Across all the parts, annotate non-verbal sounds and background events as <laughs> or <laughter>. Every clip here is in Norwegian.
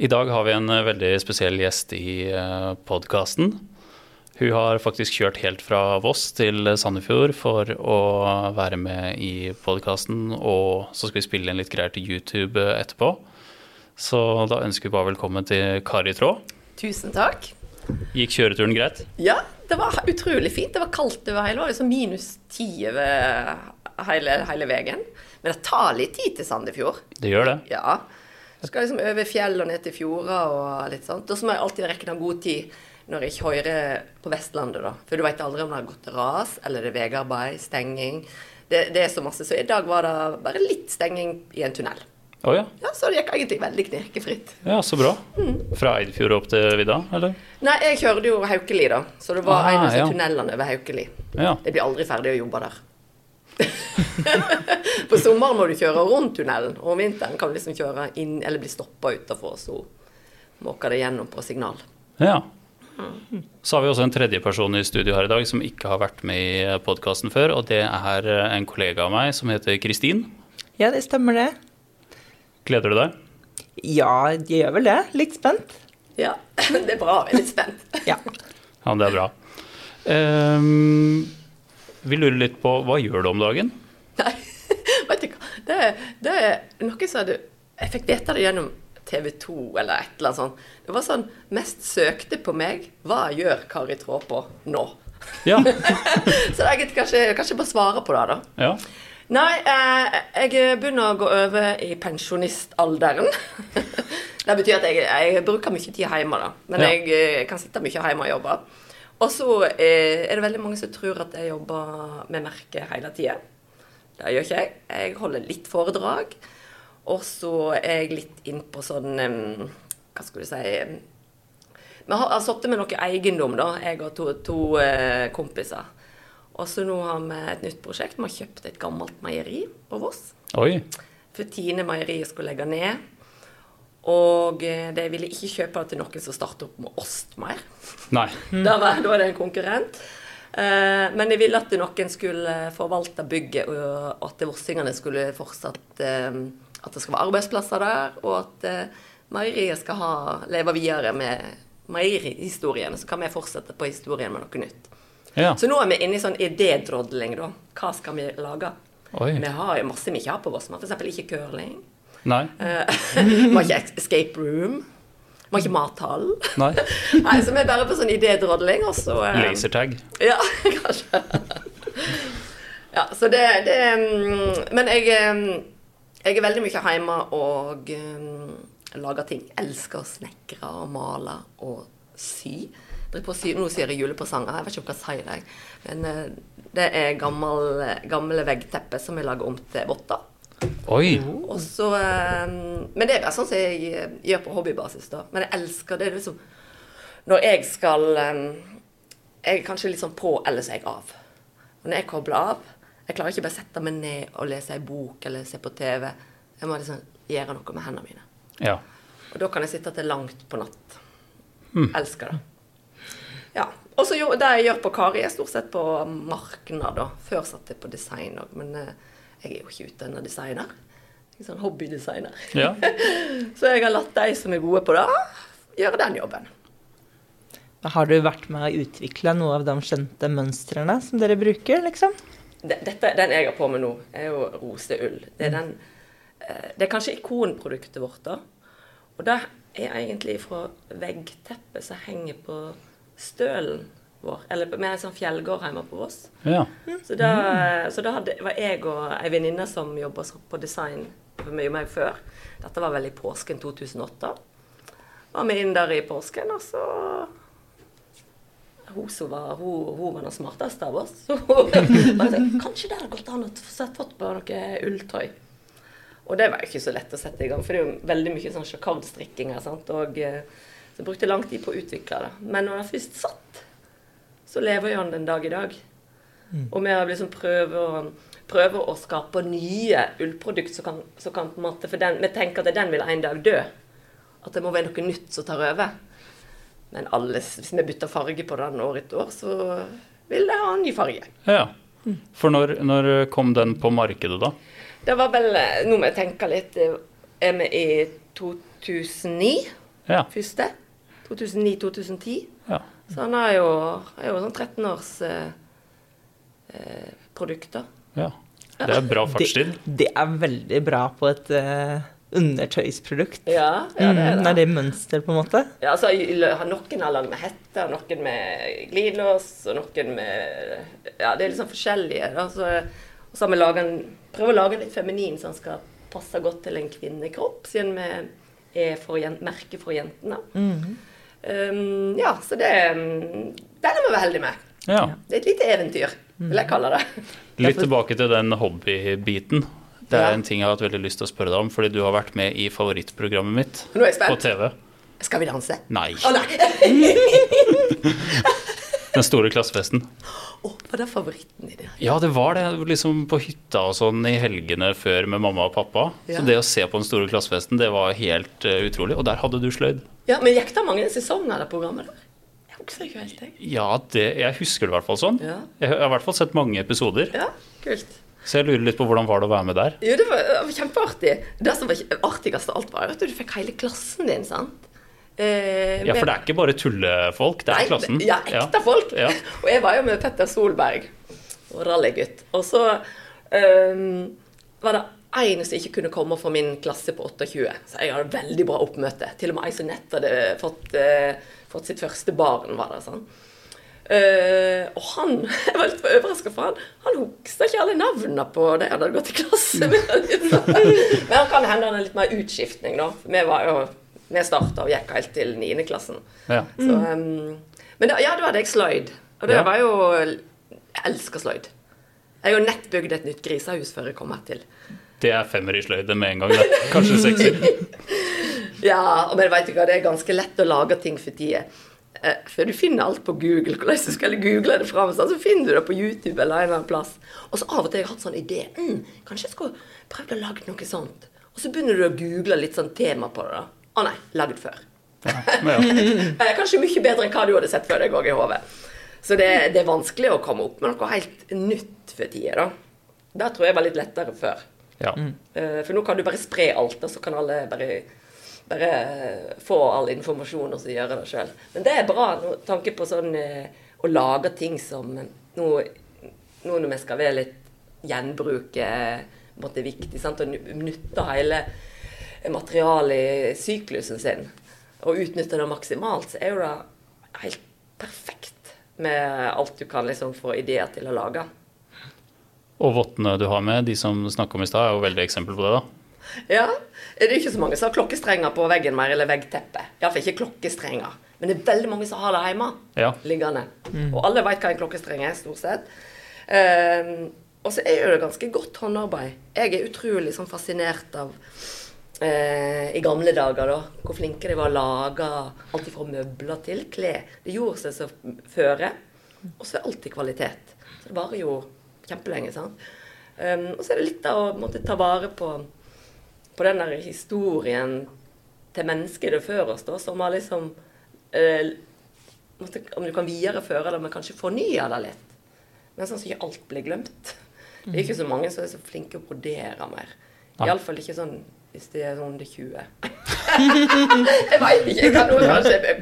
I dag har vi en eh, veldig spesiell gjest i podkasten. Hun har faktisk kjørt helt fra Voss til Sandefjord for å være med i podkasten, og så skal vi spille inn litt greier til YouTube etterpå. Så da ønsker vi bare velkommen til Kari Traa. Tusen takk. Gikk kjøreturen greit? Ja, det var utrolig fint. Det var kaldt over hele, det var liksom minus ti over hele, hele veien. Men det tar litt tid til Sandefjord. Det gjør det? Ja. Du skal liksom over fjell og ned til fjorder og litt sånt. Og så må jeg alltid rekke den god tid når jeg kjører på Vestlandet, da. For du veit aldri om det har gått ras, eller det er veiarbeid, stenging. Det, det, er så masse. Så i dag var det bare litt stenging i en tunnel. Oh, ja. ja, Så det gikk egentlig veldig knirkefritt. Ja, Så bra. Mm. Fra Eidfjord opp til vidda, eller? Nei, jeg kjørte jo Haukeli, da. Så det var ah, en av ja. tunnelene over Haukeli. Ja. Jeg blir aldri ferdig å jobbe der. <laughs> på sommeren må du kjøre rundt tunnelen, og om vinteren kan du liksom kjøre inn eller bli stoppa utafor, så måker det gjennom på signal. Ja. Så har vi også en tredje person i studio her i dag som ikke har vært med i podkasten før, og det er en kollega av meg som heter Kristin. Ja, det stemmer det. Gleder du deg? Ja, jeg gjør vel det. Litt spent. Ja, <laughs> det er bra. Jeg er litt spent. ja. ja, det er bra. Um, vi lurer litt på hva gjør du om dagen? Nei, <laughs> vet du hva. Det, det er noe som du Jeg fikk vite det gjennom TV 2 eller et eller annet sånt. Det var sånn Mest søkte på meg Hva gjør Kari Tråpå nå? Ja. <laughs> så jeg kanskje, kanskje bare svare på det, da. Ja. Nei, eh, jeg begynner å gå over i pensjonistalderen. <laughs> det betyr at jeg, jeg, bruker mye tid hjemme, da. Men ja. jeg, jeg, eh, kan sitte mye hjemme og jobbe. Og så eh, er det veldig mange som tror at jeg jobber med merket hele tida. Det gjør ikke jeg. Jeg holder litt foredrag. Og så er jeg litt innpå sånn Hva skal du si Vi har, sittet med noe eiendom, da, jeg og to, to uh, kompiser. Og så nå har vi et nytt prosjekt. Vi har kjøpt et gammelt meieri på Voss. Oi. For Tine meieri skulle legge ned. Og eh, de ville ikke kjøpe til noen som starter opp med ost mer. Nei. <laughs> Da, var, da var det en konkurrent. Uh, men jeg ville at noen skulle forvalte bygget, og at vossingene skulle fortsatt uh, At det skal være arbeidsplasser der, og at uh, meieriet skal ha, leve videre med meierihistorien. Så kan vi fortsette på historien med noe nytt. Ja. Så nå er vi inne i sånn idédrodling, da. Hva skal vi lage? Oi. Vi har jo masse vi ikke har på Voss. F.eks. ikke curling. Nei. <laughs> Vi har ikke escape room. Vi har ikke mathall. Nei. <laughs> Nei, så vi er bare på sånn idédrodling, og så um, Lasertag. Ja, <laughs> kanskje. ja, så det, det um, Men jeg, jeg er veldig mye hjemme og um, lager ting. Elsker å snekre og male og sy. Sy. Nå syr jeg julepresanger. Jeg vet ikke om jeg sier. Det. Men uh, det er gamle, gamle veggteppe som jeg lager om til votter. Oi. Og så, ehm, men det er bare sånn som jeg eh, gjør på hobbybasis. da. Men jeg elsker det liksom Når jeg skal ehm, Jeg er kanskje litt sånn på, eller så er jeg av. Og når jeg kobler av Jeg klarer ikke bare sette meg ned og lese ei bok eller se på TV. Jeg må liksom gjøre noe med hendene mine. Ja. Og da kan jeg sitte til langt på natt. Mm. Elsker det. Ja. Og så det jeg gjør på Kari, er stort sett på marknad. da. Før satt jeg på design òg, men uh, jeg er jo ikke utdanna designer. Jeg er sånn hobbydesigner. Ja. <laughs> så jeg har latt de som er gode på det, gjøre den jobben. Har du vært med å utvikle noe av de kjente mønstrene som dere bruker, liksom? Dette, den jeg har på meg nå, er jo roseull. Det er, den, eh, det er kanskje ikonproduktet vårt, da. Og det er egentlig fra veggteppet som henger på stølen vår. Eller med en sånn fjellgård hjemme på Voss. Ja. Så da, så da hadde, var jeg og ei venninne som jobba på design for mye meg før. Dette var vel i påsken 2008. Var vi inn der i påsken, og så hun som var, hun, hun var den smarteste av oss. <laughs> Så bare, Kanskje det hadde gått an å fått på noe ulltøy. Og det var jo ikke så lett å sette i gang, for det er jo veldig mye sånn sjokardstrikkinger. Og, eh, så jeg brukte lang tid på å utvikle det. Men når det først satt, så lever jo han den dag i dag. Mm. Og vi liksom prøver, prøver, å skape nye ullprodukt som kan, som kan på en måte, For den, vi tenker at den vil en dag dø. At det må være noe nytt som tar over. Men alles, hvis vi bytter farge på den år etter år, så vil det ha en ny farge. Ja. For når, når kom den på markedet, da? Det var vel Nå må jeg tenke litt. Er vi i 2009? Ja. første. 2009-2010. Så han er jo, er jo sånn 13 års eh, eh, produkt, da. ja. Det er bra fartstid. Det, det er veldig bra på et uh, undertøysprodukt. Ja, ja det er det. Mm, det. er det mønster, på en måte? Ja, altså, har noen har lagd med hette, noen med glidelås, og noen med Ja, det er liksom forskjellige. Da. Så, og så har vi laget en, prøvd å lage en litt feminin, så den skal passe godt til en kvinnekropp, siden vi er for jen- merke for jentene. Mhm. Um, ja, så det Den er vi heldige med. Ja. Det er et lite eventyr, vil jeg kalle det. <laughs> Litt tilbake til den hobbybiten. Det er Ja. en ting jeg har hatt veldig lyst til å spørre deg om, fordi du har vært med i favorittprogrammet mitt Nå er på. TV. Skal vi danse? Nei. Å nei! <laughs> <laughs> Den store klassefesten. Oh, var det favoritten i det? Ja, det var det. Liksom på hytta og sånn i helgene før med mamma og pappa. Ja. Så det å se på den store klassefesten, det var helt uh, utrolig. Og der hadde du sløyd. Ja, men gikk det mange sesonger av det programmet der? Jeg husker ikke helt, jeg. Ja, det, jeg husker det i hvert fall sånn. Ja. Jeg har i hvert fall sett mange episoder. Ja, kult. Så jeg lurer litt på hvordan var det å være med der. Jo, det var, det var kjempeartig. Det som var artigst av alt, var at du fikk hele klassen din, sant? Eh, Ja, for det er ikke bare tullefolk, det er Nei, klassen. Ja, ekte folk. Ja. Og jeg var jo med Petter Solberg, og rallygutt. Og så eh, var det en som ikke kunne komme fra min klasse på 28. Så jeg hadde veldig bra oppmøte. Til og med ei som nett hadde fått, eh, fått sitt første barn, var det sånn. Og han <laughs> jeg var litt overraska, for han Han huska ikke alle navnene på de han hadde gått i klasse med. <laughs> Men han kan hende han er litt mer utskiftning, da. Vi var jo Vi starta og gikk helt til 9. klassen. Ja. Så, um, men da, ja, da hadde jeg sløyd. Og det Ja. var jo Jeg elsker sløyd. Jeg har jo nett bygd et nytt grisehus før jeg kom her til. Det er femmer i sløyde med en gang. Da. Kanskje sekser. <laughs> Ja, men vet du hva, det er ganske lett å lage ting for tida. Eh, For du finner alt på Google. Hvordan du skal google det fram, så finner du det på YouTube eller en eller annen plass. Og så av og til har jeg hatt sånn idé. Mm, kanskje jeg skulle prøvd å lage noe sånt. Og så begynner du å google litt sånn tema på det. da. Å nei, lagd før. Men ja. <laughs> Eh, Kanskje mye bedre enn hva du hadde sett før deg òg i hodet. Så det, det er vanskelig å komme opp med noe helt nytt for tida, da. Det tror jeg var litt lettere før. ja. Eh, For nå kan du bare spre alt, og så kan alle bare, bare få all informasjon og så gjøre det sjøl. Men det er bra med tanke på sånn eh, å lage ting som eh, Nå, nå når vi skal være litt gjenbruk eh, er viktig, sant? og nytte hele materialet i syklusen sin, og utnytte det maksimalt, så er jo det helt perfekt med alt du kan liksom få ideer til å lage. Og vottene du har med, de som snakka om i stad, er jo veldig eksempel på det. da. Ja, det er ikke så mange som har klokkestrenger på veggen mer, eller veggteppe. Iallfall ikke klokkestrenger. Men det er veldig mange som har det hjemme. Ja. Liggende. Og alle veit hva en klokkestreng er, stort sett. Um, og så er jo det ganske godt håndarbeid. Jeg er utrolig sånn fascinert av eh, i gamle dager, da, hvor flinke de var å lage alt fra møbler til klær. Det gjorde seg så føre. Og så er alltid kvalitet. Så det varer jo kjempelenge. sant? Um, og så er det litt av å måtte ta vare på, på den der historien til mennesket det før oss, da, som har liksom eh, måtte, Om du kan videreføre det, men kanskje fornye det litt. Men sånn at ikke alt blir glemt. Det er ikke så mange som er så flinke å brodere mer. Iallfall ikke sånn hvis de er sånn under 20. <laughs> jeg veit ikke. Jeg kan kanskje,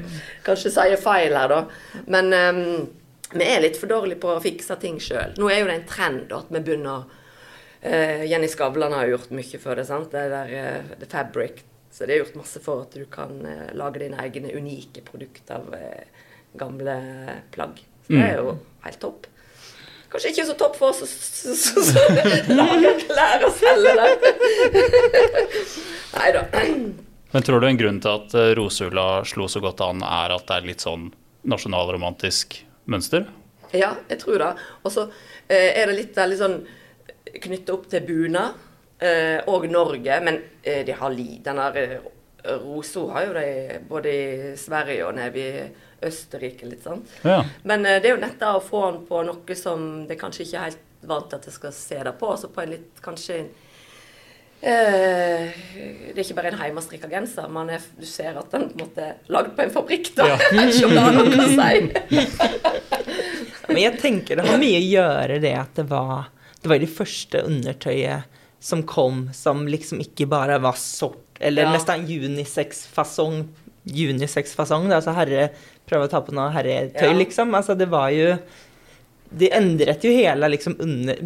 kanskje si feil her, da. Men um, vi er litt for dårlige på å fikse ting sjøl. Nå er jo det en trend at vi begynner uh, Jenny Skavlan har gjort mye for det. sant? Det der uh, The Fabric. Så det er gjort masse for at du kan uh, lage dine egne unike produkter av gamle plagg. Så det er jo helt topp. Kanskje ikke så topp for oss å lager klær og selger det. Nei da. Men tror du en grunn til at eh, slo så godt an, er at det er litt sånn nasjonalromantisk mønster? Ja, jeg tror det. Og så eh, er det litt, litt sånn knytta opp til bunad eh, og Norge, men de har li. Den der Roso har jo de både i Sverige og nede i Østerrike, litt sånn. Ja. Men eh, det er jo nett da å få den på noe som det kanskje ikke er helt vant at jeg skal se det på. Så på en litt kanskje eh, Det er ikke bare en hjemmestrikka genser, men jeg, du ser at den på en måte er lagd på en fabrikk. da. Ja. <laughs> Jeg ikke om det har noe å si. <laughs> Men jeg tenker det har mye å gjøre det at det var det var det første undertøyet som kom som liksom ikke bare var sort, eller Ja. nesten unisex-fasong unisex-fasong. Altså herre prøve å ta på noe herretøy, Ja. liksom. Altså det var jo De endret jo hele liksom under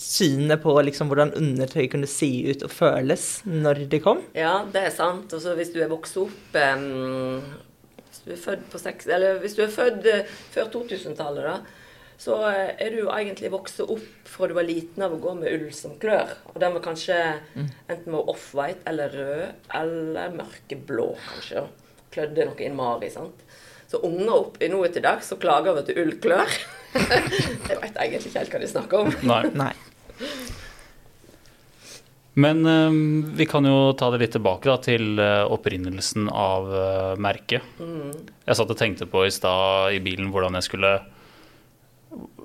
synet på liksom hvordan undertøy kunne se ut og føles når det kom. Ja, det er sant. Og så hvis du er vokst opp um, Hvis du er født på seks Eller hvis du er født uh, før 2000-tallet, da. Så eh, er du jo egentlig vokst opp fra du var liten av å gå med ull som klør. Og den var kanskje enten var off-white eller rød eller mørkeblå, kanskje. Klødde noe innmari, sant. Så unger opp i noe til dags så klager over at ull klør. <laughs> jeg veit egentlig ikke helt hva de snakker om. Nei. Nei. Men um, vi kan jo ta det litt tilbake da, til uh, opprinnelsen av uh, merket. Jeg satt og tenkte på i stad i bilen hvordan jeg skulle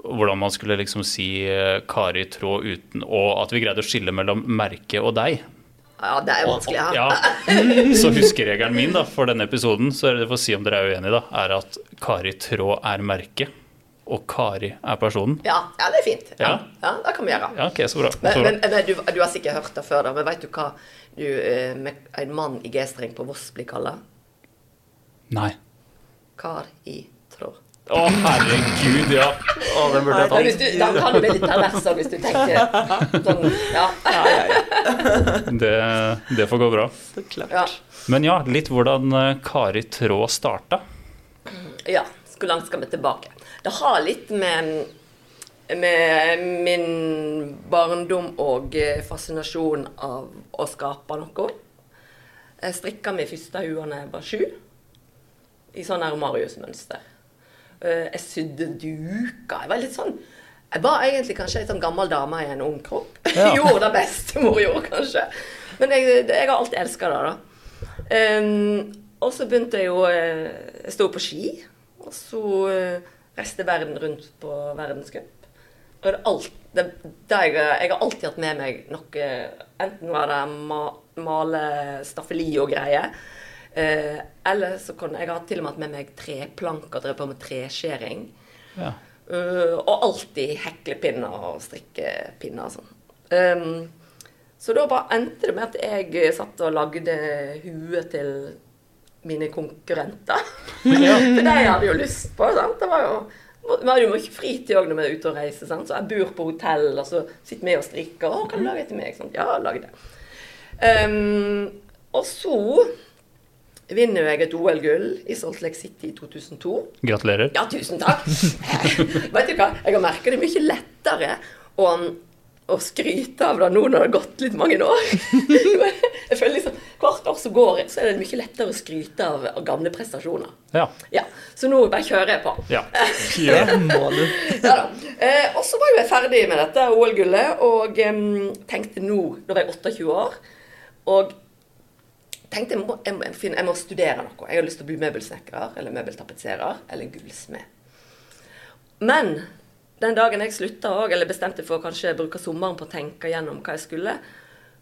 hvordan man skulle liksom si eh, Kari Tråd uten Og at vi greide å skille mellom merke og deg. Ja, det er vanskelig. Ja. Ja. <laughs> Så huskeregelen min da, for denne episoden, så er det for å si om dere er uenige, da, er at Kari Tråd er merket, og Kari er personen. Ja, ja, det er fint. Ja, Ja. det kan vi gjøre. Ja, okay, så bra. Men, Så bra. men, men du, du har sikkert hørt det før, da, men vet du hva du, eh, en mann i G-streng på Voss blir kalla? Nei. Kar i tråd. Å, herregud, ja. Oh, den burde jeg tatt. hvis du, da kan du bli litt pervers hvis du tenker sånn Ja. Det, det får gå bra. Ja. Men ja, litt hvordan eh, Kari Trå starta. ja. Hvor langt skal vi tilbake? Det har litt med, med min barndom og eh, fascinasjon av å skape noe. Jeg strikka min første hue da jeg var sju, i sånn her Marius-mønster. Eh, Jeg sydde duker. Jeg var litt sånn Jeg var egentlig kanskje en sånn gammel dame i en ung kropp. <laughs> Ja. gjorde det bestemor gjorde, kanskje. Men jeg, jeg har alltid elska det, da. Um, og så begynte jeg jo eh, Jeg sto på ski, og så uh, reiste verden rundt på verdenscup. Og det, alt, det, det jeg, jeg har alltid hatt med meg noe Enten var det ma, male staffeli og greier. Eh, eller så kunne jeg har til og med hatt med meg treplanker, drevet på med treskjæring. Ja. Uh, og alltid heklepinner og strikkepinner og sånn. Um, så da bare endte det med at jeg satt og lagde hue til mine konkurrenter. <laughs> For de hadde jo lyst på sant? Det var jo vi har jo mye fritid òg når vi er ute og reiser. Sant? Så jeg bor på hotell, og så sitter vi og strikker. 'Å, kan du lage til meg?' Sånn. Ja, lag det. Um, og så vinner jo jeg et OL-gull i Salt Lake City i 2002. Gratulerer. Ja, tusen takk. <laughs> Vet du hva, jeg har merka det er mye lettere å, å skryte av det nå når det har gått litt mange år. <laughs> Jeg føler liksom, Hvert år som går, så er det mye lettere å skryte av, av gamle prestasjoner. Ja. Ja, Så nå bare kjører jeg på. ja. Det må du. Ja da. Eh, og så var jo jeg ferdig med dette OL-gullet, og eh, tenkte nå Da var jeg 28 år. Og tenkte jeg må, jeg, må finne, jeg må studere noe. Jeg har lyst til å bli møbelsnekrer eller møbeltapetserer eller gullsmed. Men den dagen jeg slutta òg, eller bestemte for å kanskje bruke sommeren på å tenke gjennom hva jeg skulle,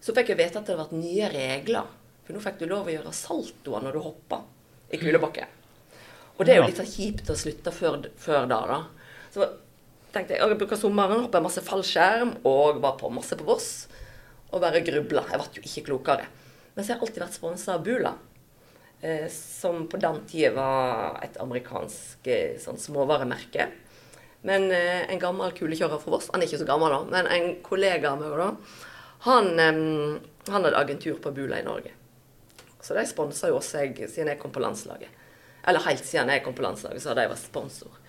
så fikk jeg vite at det hadde vært nye regler. For nå fikk du lov å gjøre saltoer når du hoppa i kulebakken. Og det er jo litt sånn kjipt å slutte før, før da, da. Så tenkte jeg jeg bruker sommeren, hoppa masse fallskjerm og var på masse på Voss. Og bare grubla. Jeg ble jo ikke klokere. Men så har jeg alltid vært sponsa av Bula. Eh, som på den tida var et amerikansk eh, sånn småvaremerke. Men eh, en gammel kulekjører fra Voss, han er ikke så gammel da, men en kollega av meg da, han, han hadde agentur på Bula i Norge. Så de sponsa jo også jeg, siden jeg kom på landslaget. Eller helt siden jeg kom på landslaget, så hadde jeg vært sponsor.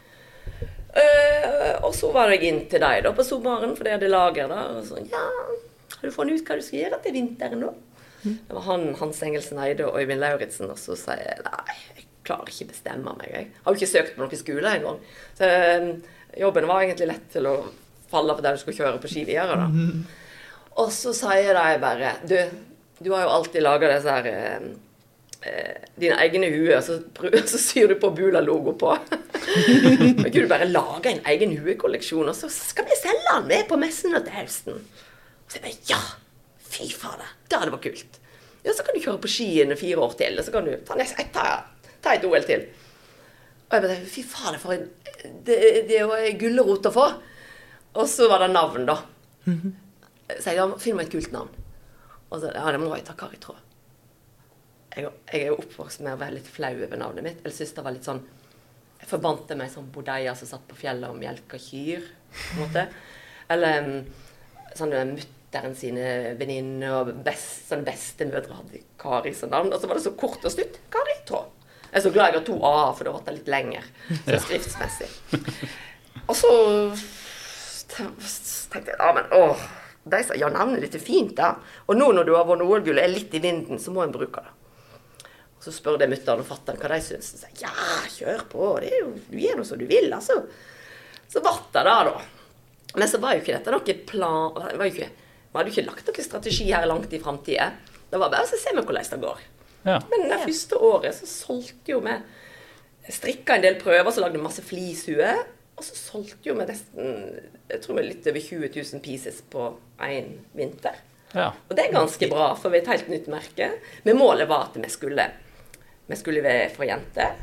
Og så var jeg inn til deg da på sommeren, for de hadde lager der. Og sånn, ja, har du funnet ut hva du skal gjøre til vinteren nå? Det var han, Hans Engelsen Eide og Øyvind Lauritzen, og så sier jeg nei, jeg klarer ikke bestemme meg. Jeg har jo ikke søkt på noen skole engang. Så eh, jobben var egentlig lett til å falle på der du skulle kjøre på ski videre, da. Og så sier de bare Du, du har jo alltid laga disse her eh, eh, dine egne huer, så, <laughs> så syr du på Bula-logo på. <laughs> Kan ikke du bare lage en egen huekolleksjon, og så skal vi selge den med på messen til høsten? Så jeg bare Ja! Fy fader, det hadde vært kult. Ja, så kan du kjøre på skiene fire år til, og så kan du ta, neste, ta, ta et OL til. Og jeg bare Fy fader, for en Det, det er jo en gulrot å få. Og så var det navn, da. Så jeg sa finn meg et kult navn. Og så ja, det må jeg ta Kari Tråd. jeg, jeg er jo oppvokst med å være litt flau over navnet mitt. Eller syntes det var litt sånn Jeg forbandt det med ei sånn bodeia som satt på fjellet og melka kyr. på en måte. Eller um, mutter'n sine venninner og best, sånn bestemødre hadde Kari som navn. Og så var det så kort og slutt. Kari, tror jeg. Er så glad jeg har to a-er, for da ble det litt lenger. Så skriftsmessig. Og så tenkte jeg ja, men åh, de sa ja, navnet ditt er fint, da. Og nå når du har vunnet OL-gull og er litt i vinden, så må en bruke det. Og så spør jeg mutter'n og fatter'n hva de syns. Og sier ja, kjør på, det er jo, du gjør noe som du vil, altså. Så ble det det, da. Men så var jo ikke dette noe plan det var jo ikke, Vi hadde jo ikke lagt noen strategi her langt i framtida. Det var bare å se med hvordan det går. Ja. Men det første året så solgte jo vi Strikka en del prøver, så lagde vi masse flishue. Og så solgte jo vi nesten jeg tror vi litt over 20 000 pieces på én vinter. ja. Og det er ganske bra, for vi er et helt nytt merke. Men målet var at vi skulle Vi skulle være for jenter.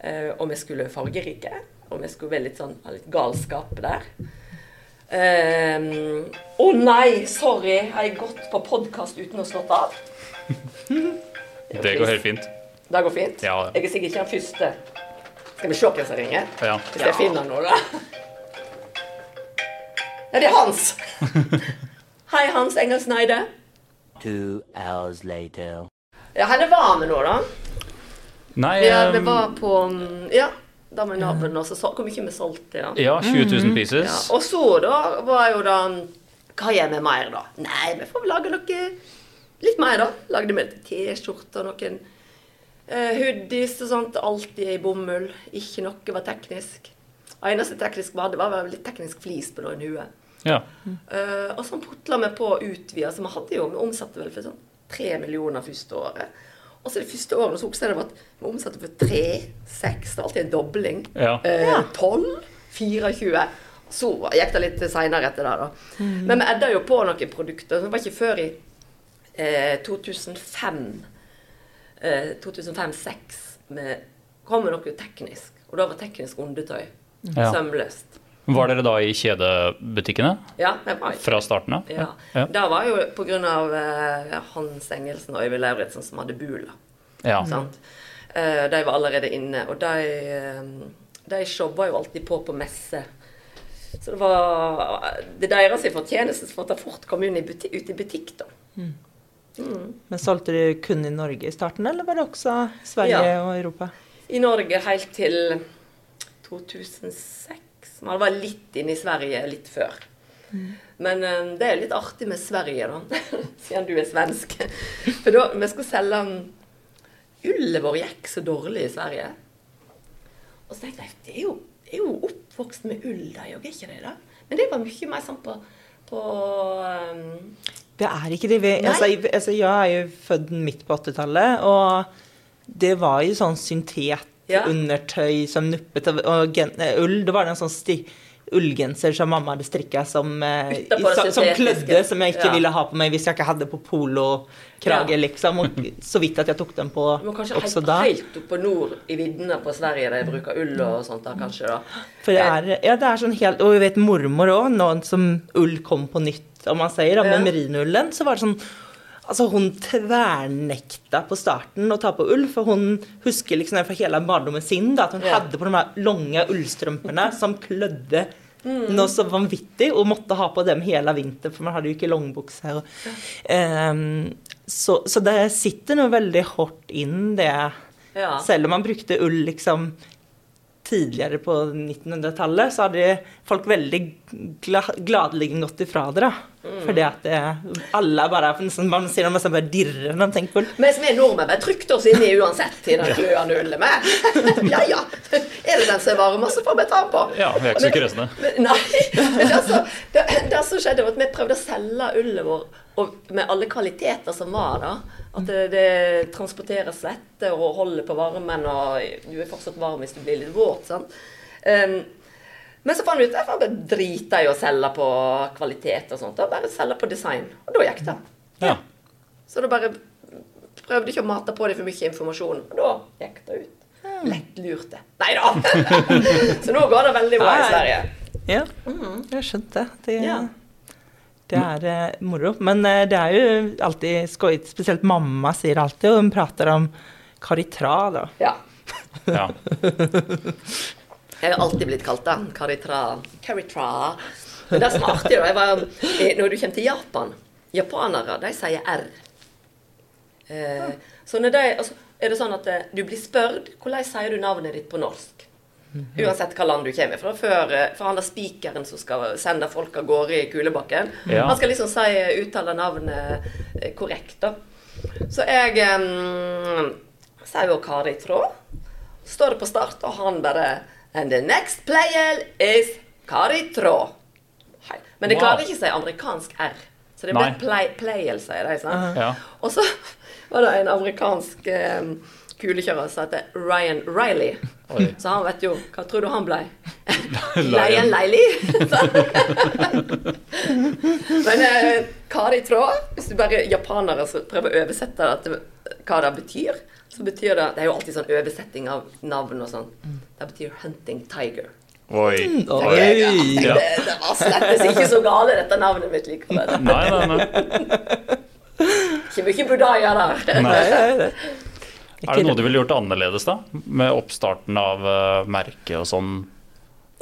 eh, Og vi skulle fargerike. Og vi skulle være litt sånn ha litt galskap der. Å nei, sorry. Jeg har gått på podkast uten å slått av. <laughs> Det går helt fint. Det går fint? Ja. Jeg er sikkert ikke den første. Skal vi se hvem som ringer? Ja. Hvis jeg finner noe, da. Ja, det er Hans. <laughs> Hei, Hans. Two hours later. Ja, han er varm nå, da. Nei Ja, vi ehm, var på mm, Ja, da med naboen og så så Hvor mye vi solgte, ja. Ja, 20 000 pieces. ja. Og så, da, var jo da Hva gjør vi mer, da? Nei, vi får lage noe litt mer, da. Lagde vi T-skjorter, noen uh, hoodies og sånt. Alltid i bomull. Ikke noe var teknisk. Det eneste teknisk vi hadde, var vel litt teknisk flis på noen huer. Ja. Uh, og sånn putla vi på å utvide. Så vi hadde jo, vi omsatte vel for sånn tre millioner første året. Og så det første året så husker jeg det var at vi omsatte for tre, seks, det var alltid en dobling. Ja. Eh, 12, 24. Så gikk det litt seinere etter det, da. Men vi edda jo på noen produkter. Det var ikke før i eh, 2005 eh, 2005-2006 vi kom med noe teknisk. Og da var teknisk undertøy. Ja. Sømløst. Var dere da i kjedebutikkene Ja, det var ikke fra starten av? ja. Ja. Da var jo pga. Eh, Hans Engelsen og Øyvind Lauritzen som hadde Bula. Ja. Sant? Eh, de var allerede inne, og de, eh, de showa jo alltid på på messe. Så det var det er deres fortjeneste for at de fort kom inn i buti ut i butikk, da. Men solgte de kun i Norge i starten, eller var det også Sverige Ja. og Europa? I Norge helt til 2006. Men hadde var litt inn i Sverige litt før. Men eh, det er litt artig med Sverige, da, <laughs> siden du er svensk. For da vi skulle selge en Ullet vår gikk så dårlig i Sverige. Og så tenkte jeg det er er jo oppvokst med ull, de òg, er ikke det? da? Men det var mye mer sånn på, på um, Det er ikke det. Altså, jeg- altså, jeg er jo født midt på 80-tallet, og det var jo sånn syntet Ja. undertøy som nuppet og gen, eh, ull. Det var en sånn sti, ullgenser som mamma hadde strikka som, eh, som, som klødde, som jeg ikke Ja. ville ha på meg hvis jeg ikke hadde på polokrage, Ja. liksom. Og så vidt at jeg tok den på også da. Men kanskje også helt, da. helt opp på nord i viddene på Sverige de bruker ull og sånt da, kanskje. da. For det er, ja, det er sånn helt Og jeg vet mormor òg, nå som ull kom på nytt, om man sier, da, med merinullen, så var det sånn Altså, hun tvernekta på starten å ta på ull, for hun husker liksom fra hele barndommen sin da, at hun Ja. hadde på de her lange ullstrømpene som klødde Mm. noe så vanvittig, og måtte ha på dem hele vinteren, for man hadde jo ikke langbukser. Ja. Um, så, så det sitter noe veldig hardt inn, det. Ja. Selv om man brukte ull liksom tidligere på 1900-tallet, så hadde folk veldig gla gladelig gått ifra det. da. Mm. Fordi at det, alle bare Man sier noe som bare dirrer når de tenker på ull. Vi som er nordmenn, bare trykte oss inni uansett i den kløende med. <laughs> Ja ja. Er det den som er varm, så får vi ta den på. Ja, vi er ikke så kresne. Nei. Men det, som- det, det som skjedde, var at vi prøvde å selge ullet vår og med alle kvaliteter som var. da. At det, det transporterer svette og holder på varmen, og du er fortsatt varm hvis du blir litt våt. sant? Um, men så fant vi ut at jeg bare drite i å selge på kvalitet og sånt. og Bare selge på design. Og da gikk det. Ja. Så da bare prøvde ikke å mate på dem for mye informasjon. Og da gikk det ut. Lett lurte. Nei da! <laughs> så nå går det veldig bra i Sverige. Ja, jeg skjønte det. Ja. Det er eh, moro. Men eh, det er jo alltid skøyt. Spesielt mamma sier alltid, og hun prater om Caritra, da. Ja. Ja. <laughs> Jeg har alltid blitt kalt det. Karitra. Karitra. Men det er smart, da var, eh, når du kommer til Japan Japanere, de sier R. Eh, så når de, altså, er det sånn at eh, du blir spurt hvordan sier du navnet ditt på norsk. Uansett hva land du kommer fra. Før, eh, for han der spikeren som skal sende folk av gårde i kulebakken. Ja. Han skal liksom si, uttale navnet korrekt, da. Så jeg um, sier jo Kari Tråd. Står det på start, og han bare And the next player is Kari Trå. Men de Wow. klarer ikke å si amerikansk R. Så det blir play, playel, sier de. Sant? ja. Og så var det en amerikansk um, kulekjører som heter Ryan Riley. Oi. <laughs> Så han vet jo Hva tror du han ble? <laughs> Leie en Leili. <laughs> Men eh, de Tråd Hvis du bare japanere prøver å oversette det hva det betyr, så betyr det Det er jo alltid sånn oversetting av navn og sånn. Det betyr 'hunting tiger'. Oi. Oi. Ja, Ja. det, det var slettes ikke så gale, dette navnet mitt likevel. Nei, nei, nei. Ikke mye budaya der. Nei, nei, nei. Er det noe du ville gjort annerledes, da? Med oppstarten av uh, merket og sånn?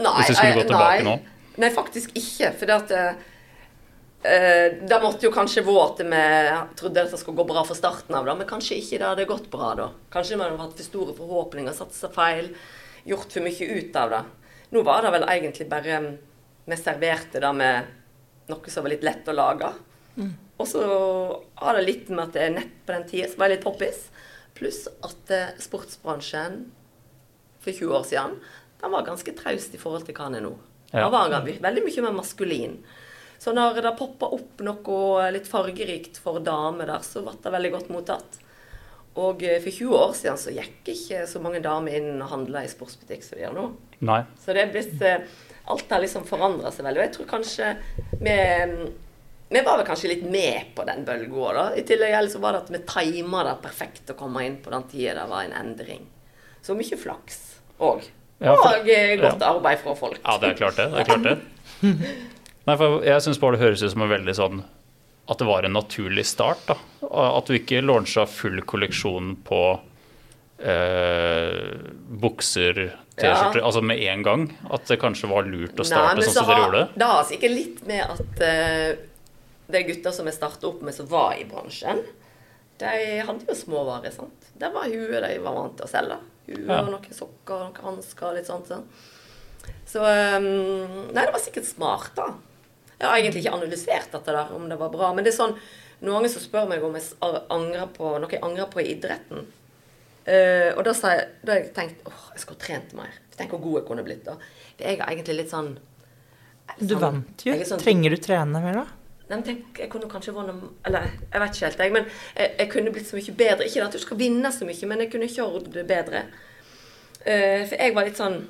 Nei, Hvis du skulle gå tilbake nei. nå? Nei, faktisk ikke. For det at eh, Det måtte jo kanskje våte med jeg trodde at det skulle gå bra fra starten av, da, men kanskje ikke det hadde gått bra da. Kanskje man hadde hatt for store forhåpninger, satsa feil, gjort for mye ut av det. Nå var det vel egentlig bare mm, Vi serverte det med noe som var litt lett å lage. Og så har det litt med at det er nett på den tida som var litt poppis. Pluss at eh, sportsbransjen for 20 år siden, den var ganske traust i forhold til hva den er nå. Den var veldig mye mer maskulin. Så når det poppa opp noe litt fargerikt for damer der, så ble det veldig godt mottatt. Og eh, for 20 år siden så gikk ikke så mange damer inn og handla i sportsbutikk som de gjør nå. Nei. Så det er blitt eh, Alt har liksom forandra seg veldig. Og jeg tror kanskje vi Vi var vel kanskje litt med på den bølga da. I tillegg så var det at vi tima det perfekt å komme inn på den tida det var en endring. Så mye flaks òg. Ja, og godt godt arbeid fra folk. Ja, det er klart det. det, er klart det. <laughs> Nei, for jeg syns bare det høres ut som en veldig sånn At det var en naturlig start. da. At du ikke launcha full kolleksjon på eh, bukser, T-skjorter, altså med en gang. At det kanskje var lurt å starte Nei, sånn så som dere har- gjorde. Det har sikkert litt med at eh, de gutta som jeg starta opp med, som var i bransjen, de hadde jo småvarer. sant? Det var huet de var vant til å selge. Hue Ja. og noen sokker og noen hansker litt sånt. sånn. Så um, Nei, det var sikkert smart, da. Jeg har egentlig ikke analysert dette der, om det var bra. Men det er sånn noen som spør meg om jeg angrer på noe jeg angrer på i idretten. Uh, og da sa jeg, da har jeg tenkt åh, jeg skulle trent mer. Tenk hvor god jeg kunne blitt da. For jeg er egentlig litt sånn Du sånn- vant jo. sånn- Trenger du trene mer, da? Nei, men tenk, jeg kunne kanskje vunnet Eller jeg vet ikke helt, jeg. Men jeg, jeg kunne blitt så mye bedre. Ikke at du skal vinne så mye, men jeg kunne kjørt bedre. Uh, for jeg var litt sånn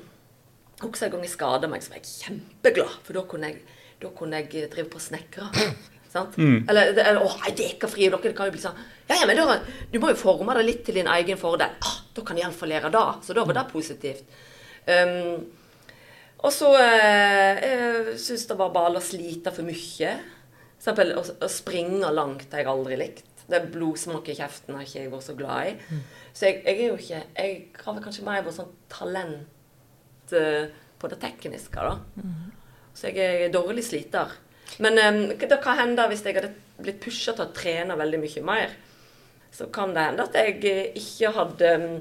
Husker en gang jeg skada meg, så var jeg kjempeglad. For da kunne jeg, da kunne jeg drive på og snekre. <clears throat> Mm. Eller, eller 'Å, jeg deker fri', og dere kan jo bli sånn Ja, ja, men da, du må jo forme det litt til din egen fordel. Ah, da kan jeg iallfall lære det. Så da var det positivt. Um, og så eh, syns det var bare å slite for mye. Eksempel å, å springe langt har jeg aldri likt. Det blodsmak i kjeften har ikke jeg vært så glad i. Så jeg, jeg er jo ikke Jeg har kanskje mer vært sånn talent uh, på det tekniske, da. Så jeg er dårlig sliter. Men um, det kan hende hvis jeg hadde blitt pusha til å trene veldig mye mer, så kan det hende at jeg eh, ikke hadde mm,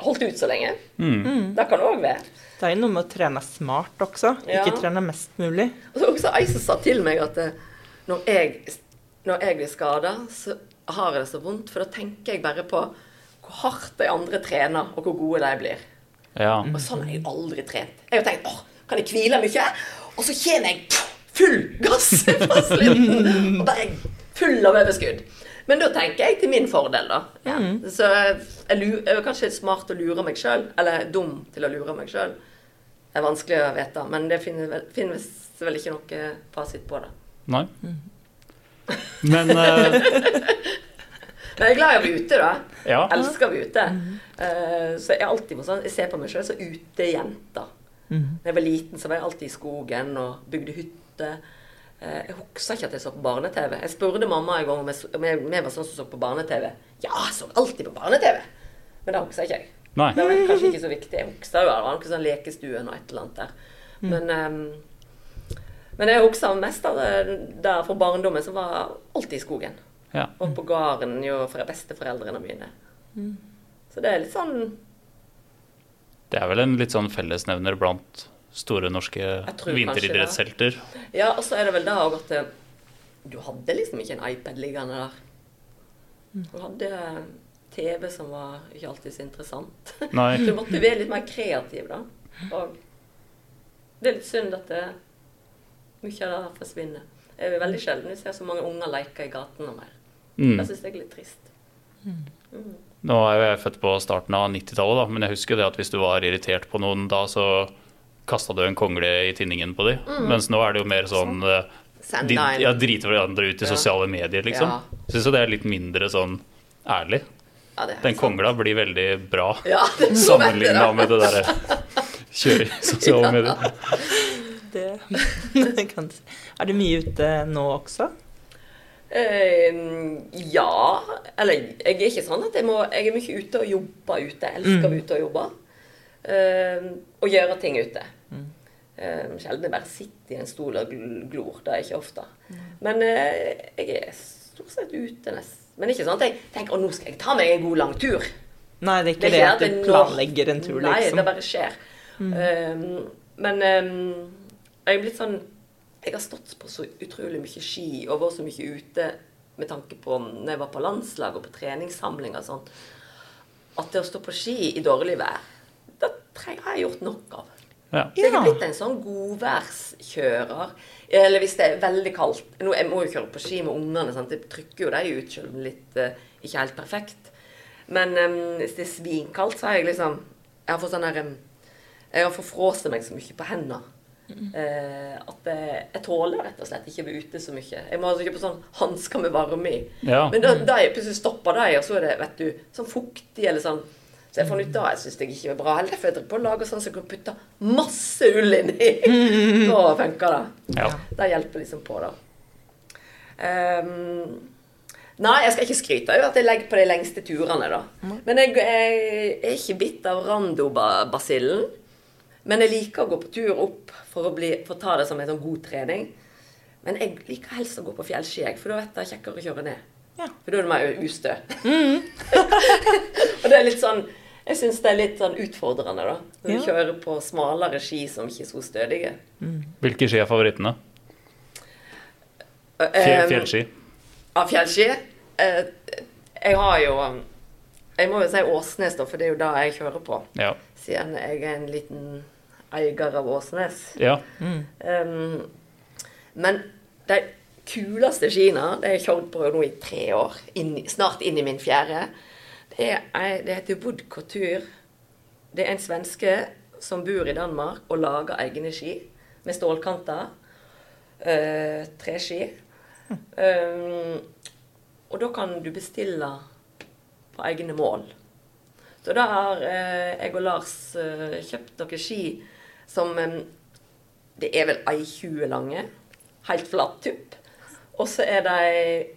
holdt ut så lenge. Det kan òg være. Det er jo noe med å trene smart også. Ja. Ikke trene mest mulig. Og så også ei som sa til meg at eh, når jeg, når jeg blir skada, så har jeg det så vondt. For da tenker jeg bare på hvor hardt de andre trener, og hvor gode de blir. Ja. Og sånn har jeg aldri trent. Jeg har tenkt åh, kan jeg hvile mye? Og så kommer jeg full gass på slutten. <laughs> Og bare full av overskudd. Men da tenker jeg til min fordel, da. Ja. Så jeg, jeg er kanskje smart å lure meg sjøl. Eller dum til å lure meg sjøl. Det er vanskelig å vite, men det finnes vel, finnes vel ikke noe fasit på det. Nei. Men uh... <laughs> Men jeg er glad i å bli ute, da. ja. Jeg elsker å bli ute. Eh, så jeg alltid må sånn, jeg ser på meg sjøl som utejente. Da jeg var liten, så var jeg alltid i skogen og bygde hytte. Eh, Jeg husker ikke at jeg så på barne-TV. Jeg spurte mamma en gang om jeg, om jeg, om jeg var sånn som så på barne-TV. Ja, jeg så alltid på barne-TV! Men det husker ikke jeg. Nei. Det var kanskje ikke så viktig. Jeg husker jo det var noe sånn lekestuen og et eller annet der. Men, um, men jeg husker mest av det der fra barndommen, som var alltid i skogen. Ja. Og på gården jo fra besteforeldrene mine. Så det er litt sånn Det er vel en litt sånn fellesnevner blant store norske vinteridrettshelter. Ja, og så er det vel det òg at eh, du hadde liksom ikke en iPad liggende der. Du hadde TV som var ikke alltid så interessant. Nei. <laughs> Du måtte være litt mer kreativ, da. Og det er litt synd at det, mye av det forsvinner. Det er veldig sjelden vi ser så mange unger leke i gatene mer. Mm. Jeg syns det er litt trist. Nå er jo jeg født på starten av 90-tallet, da, men jeg husker det at hvis du var irritert på noen da, så kasta du en kongle i tinningen på dem. Mens nå er det jo mer sånn eh, Send de, ja, drite hverandre ut i Ja. sosiale medier, liksom. Ja. Syns jo det er litt mindre sånn ærlig. Ja, det er Den kongla blir veldig bra Ja, sammenligna med det derre kjøre i <laughs> sosiale medier. Det, <laughs> det kan du si. Er du mye ute nå også? Uh, ja Eller jeg er ikke sånn at jeg må Jeg er mye ute og jobber ute. Jeg elsker å være ute og jobbe. Eh, og gjøre ting ute. Eh, sjelden jeg bare sitter i en stol og glor. Det er ikke ofte. Men eh, jeg er stort sett ute nesten. Men ikke sånn at jeg tenker å nå skal jeg ta meg en god lang tur. Nei, det er ikke Det det, at du planlegger en tur, Nei, liksom. det bare skjer. Um, men um, jeg er blitt sånn Jeg har stått på så utrolig mye ski og vært så mye ute med tanke på når jeg var på landslag og på treningssamling og sånn, at det å stå på ski i dårlig vær, det trenger har jeg gjort nok av. Ja. Så jeg er blitt en sånn godværskjører. Eller hvis det er veldig kaldt. Nå, jeg må jo kjøre på ski med ungene. Sant? Jeg trykker jo dem ut, selv om det litt eh, ikke helt perfekt. Men um, hvis det er svinkaldt, så har jeg liksom Jeg har fått sånn her em, Jeg har forfrosset meg så mye på hendene. Uh, at jeg, jeg tåler rett og slett ikke å være ute så mye. Jeg må altså kjøpe sånn hansker med varme i. Ja. Men da, da jeg plutselig stopper de, og så er det vet du, sånn fuktig eller sånn Så jeg fant ut da jeg syns jeg ikke er bra. heller, for jeg driver på å lage sånn så jeg kan putte masse ull inni. Da <laughs> funker det. Ja. Det hjelper liksom på, da. Um, nei, jeg skal ikke skryte av at jeg legger på de lengste turene, da. Men jeg, jeg er ikke bitt av randobasillen. Men jeg liker å gå på tur opp for å, bli, for å ta det som en sånn god trening. Men jeg liker helst å gå på fjellski, for da vet jeg kjekkere å kjøre ned. Ja. For da er det mer ustø. <laughs> og det er litt sånn Jeg syns det er litt sånn utfordrende, da. Når du Ja. kjører på smalere ski som ikke er så stødige. Hvilke ski er favorittene? Fjell, Ehm, fjellski? Ja, fjellski? Eh, jeg har jo Jeg må jo si Åsnes, da, for det er jo det jeg kjører på. Ja. Siden jeg er en liten eier av Åsnes. ja. Um, men de kuleste skiene det har jeg kjørt på nå i tre år. Inn, snart inn i min fjerde. Det, er, det heter Wood Couture. Det er en svenske som bor i Danmark og lager egne ski med stålkanter. Uh, treski. Um, og da kan du bestille på egne mål. Så da har uh, jeg og Lars uh, kjøpt noen ski som um, Det er vel ei 20 lange. Helt flat tupp. Og så er de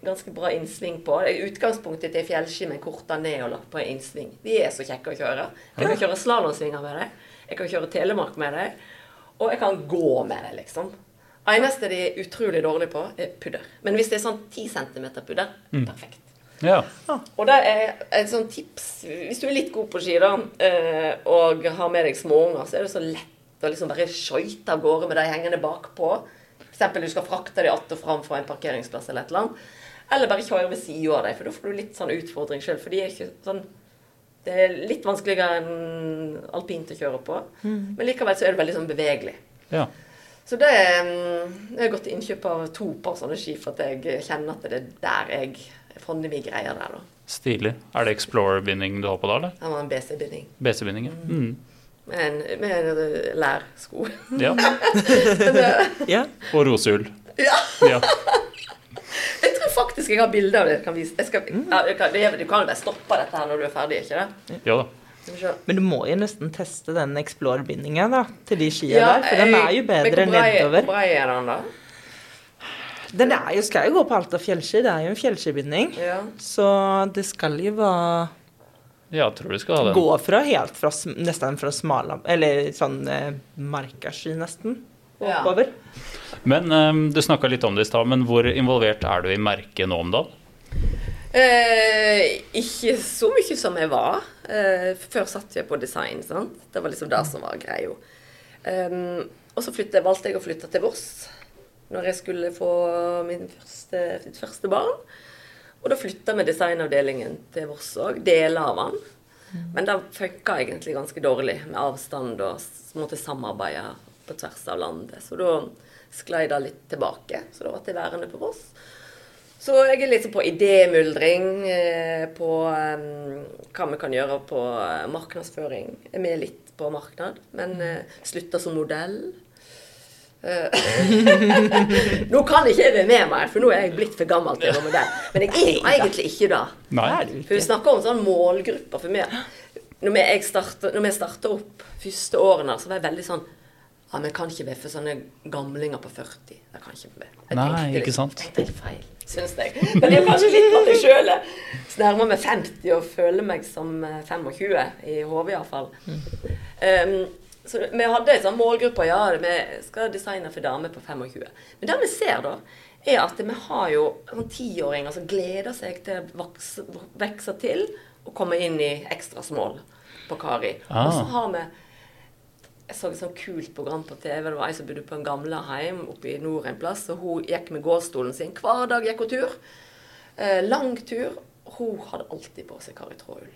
ganske bra innsving på. Det Utgangspunktet til fjellski med korta ned og lagt på en innsving. De er så kjekke å kjøre. Jeg kan kjøre slalåmsvinger med dem. Jeg kan kjøre telemark med dem. Og jeg kan gå med dem, liksom. Eneste de er utrolig dårlige på, er pudder. Men hvis det er sånn 10 cm pudder, perfekt. ja. Og det er et sånt tips Hvis du er litt god på ski da, eh, og har med deg småunger, så er det så lett å liksom bare skøyte av gårde med de hengende bakpå. F.eks. du skal frakte dem att og fram fra en parkeringsplass eller et eller annet. Eller bare kjøre ved sida av dem, for da får du litt sånn utfordring sjøl. For de er ikke sånn Det er litt vanskeligere enn alpint å kjøre på. Men likevel så er det veldig sånn bevegelig. ja. Så det er, Jeg har gått til innkjøp av to par sånne ski for at jeg kjenner at det er der jeg funnet mine greier der, da. Stilig. Er det Explorer-binding du har på da, eller? Det var en BC-binding. BC-binding, ja. Mm. Med, en, med en lærsko. ja. <laughs> Ja. Og roseull. ja, Ja. jeg tror faktisk jeg har bilde av det. Jeg kan vise. Jeg skal, ja, jeg kan, du kan jo bare stoppe dette her når du er ferdig, ikke det? ja da. Men du må jo nesten teste den Explore-bindinga da, til de skia Ja, der, for den er jo bedre brei- nedover. Hvor brei er den, da? Den er jo, skal jo gå på Alta fjellski, det er jo en fjellskibinding. Ja. Så det skal jo være Ja, tror du skal ha den. Gå fra helt fra nesten fra smala Eller sånn eh, markaski, nesten. Ja. Oppover. Men um, du snakka litt om det i stad, men hvor involvert er du i merket nå om dagen? Eh, ikke så mye som jeg var. Eh, før satt jeg på design. sant? Det var liksom det som var greia. Um, og så flyttet, valgte jeg å flytte til Voss når jeg skulle få min første, mitt første barn. Og da flytta vi designavdelingen til Voss òg. Deler av den. Men det funka egentlig ganske dårlig med avstand og måtte samarbeide på tvers av landet. Så da sklei det litt tilbake. Så da ble jeg værende på Voss. Så jeg er litt sånn på idémyldring, eh, på eh, hva vi kan gjøre på eh, markedsføring. Jeg er med litt på marknad, men eh, slutta som modell. Eh, <laughs> nå kan ikke jeg være med mer, for nå er jeg blitt for gammel til å være modell. Men jeg er jo egentlig ikke det. Er For vi snakker om sånn målgrupper. For meg, når vi, jeg starter, når vi starter opp første årene, så var jeg veldig sånn ja, Vi kan ikke være for sånne gamlinger på 40. Det kan ikke være. Jeg Nei, tenkte ikke sant. Det tenkte helt feil, syns jeg. Men det er kanskje litt på meg sjøl. Så nærmer meg 50 og føler meg som eh, 25, i hodet iallfall. Um, så vi hadde en sånn målgruppe, ja, vi skal designe for damer på 25. Men det vi ser da, er at vi har jo sånn tiåringer som gleder seg til å vokse, vokse til og komme inn i ekstra small på Kari. Ah. Og så har vi jeg så et sånt kult program på TV. Det var ei som bodde på en gamleheim oppe i nord en plass. Og hun gikk med gåstolen sin. Hver dag gikk hun tur. Eh, lang tur. Hun hadde alltid på seg Kari Tråull.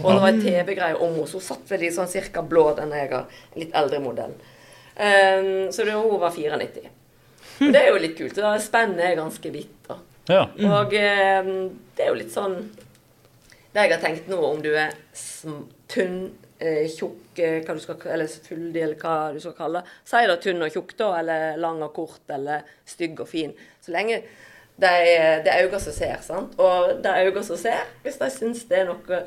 Og det var en TV-greie om henne. Så hun satt vel i sånn cirka blå, den jeg har. Litt eldre modell. Um, så det, hun var 94. Og det er jo litt kult. Da Spennet er ganske vidt. da. Ja. Og um, det er jo litt sånn Det jeg har tenkt nå, om du er tynn, eh, tjukk, eh, hva du skal, eller fyldig, eller hva du skal kalle det. Si da tynn og tjukk, da, eller lang og kort, eller stygg og fin. Så lenge det er, det er øynene som ser, sant. Og det er øynene som ser, hvis de syns det er noe,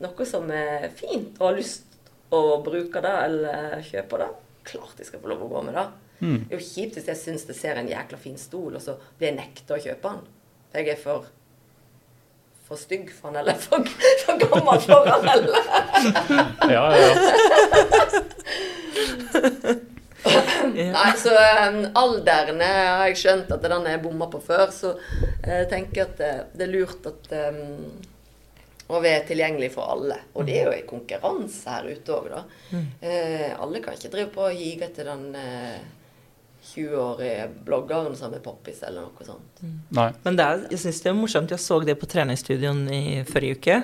noe som er fint, og har lyst å bruke det eller kjøpe det, klart de skal få lov å gå med det. Det er jo kjipt hvis jeg syns det ser en jækla fin stol, og så blir jeg nekta å kjøpe den. For jeg er for for stygg for den, eller for, for gammel for den, eller <laughs> Ja, ja, ja. <laughs> Nei, så um, alderen eh, har jeg skjønt at den er bomma på før, så jeg tenker at det, det er lurt at um, å være tilgjengelig for alle. Og det er jo en konkurranse her ute òg, da. Eh, alle kan ikke drive på og hige etter den eh, 20-årige bloggeren som er poppis, eller noe sånt. Nei. Men det er, jeg syns det er morsomt. Jeg så det på treningsstudioen i forrige uke.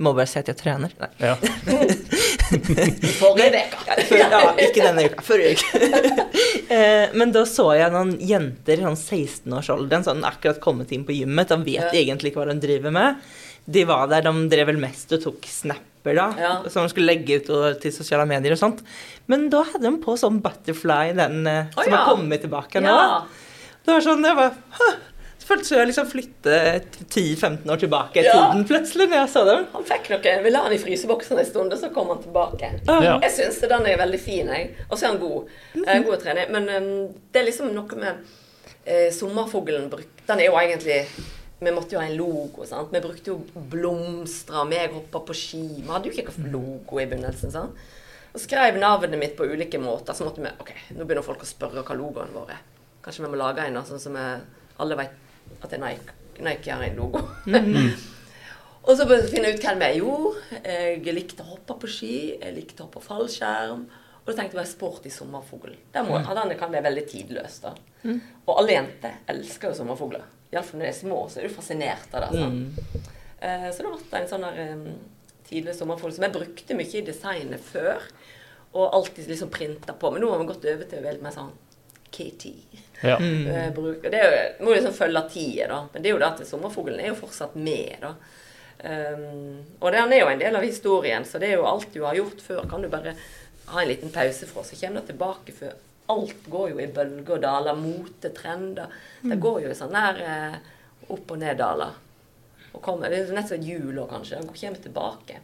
Må bare si at jeg trener. Nei. Ja. <laughs> Forrige uke. <laughs> Ja, ikke denne uka. Forrige uke. <laughs> Eh, Men da så jeg noen jenter i sånn 16-årsalderen, sånn akkurat kommet inn på gymmet. De vet Ja. egentlig ikke hva de driver med. De var der, de drev vel mest og tok snapper, da. Ja. Som de skulle legge ut og, til sosiale medier og sånt. Men da hadde de på sånn butterfly, den oh, som ja. har kommet tilbake nå. Ja. Det var sånn, jeg bare «Hæ?» Føltes som jeg liksom flyttet 10-15 år tilbake i Ja. tiden plutselig når jeg så dem. Han fikk noe, Vi la han i fryseboksen en stund, og så kom han tilbake. Ja. Jeg syns den er veldig fin, jeg. Og så er han god. Eh, god å trene. Men um, det er liksom noe med uh, sommerfuglen Den er jo egentlig Vi måtte jo ha en logo. sant? Vi brukte jo blomster, og jeg hoppa på ski. Vi hadde jo ikke logo i begynnelsen. sant? Og skrev navnet mitt på ulike måter. Så måtte vi Ok, nå begynner folk å spørre hva logoen vår er. Kanskje vi må lage en sånn som vi alle vet at det er Nike. Nike har en logo. <laughs> Og så finne ut hvem jeg gjorde. Jeg likte å hoppe på ski, jeg likte å hoppe fallskjerm. Og da tenkte jeg sport i sommerfugl. Den, må, ja, den kan være veldig tidløs. da. Og alle jenter elsker jo sommerfugler. Iallfall når de er små, så er du fascinert av det. Altså. Mm. Uh, så det ble det en sånn der um, tidlig sommerfugl som jeg brukte mye i designet før. Og alltid liksom printa på. Men nå har vi gått over til å litt mer sånn KT. Ja. Uh, bruk- det er jo, må liksom følge tida, da. Men det er jo det at sommerfuglen er jo fortsatt med, da. Um, og den er jo en del av historien, så det er jo alt du har gjort før, kan du bare ha en liten pause fra, så kommer det tilbake før. Alt går jo i bølger og daler. Mote, trender. Det går jo i sånn der eh, opp- og ned-daler. Og kommer, det er nett som et hjul òg, kanskje. Den kommer tilbake.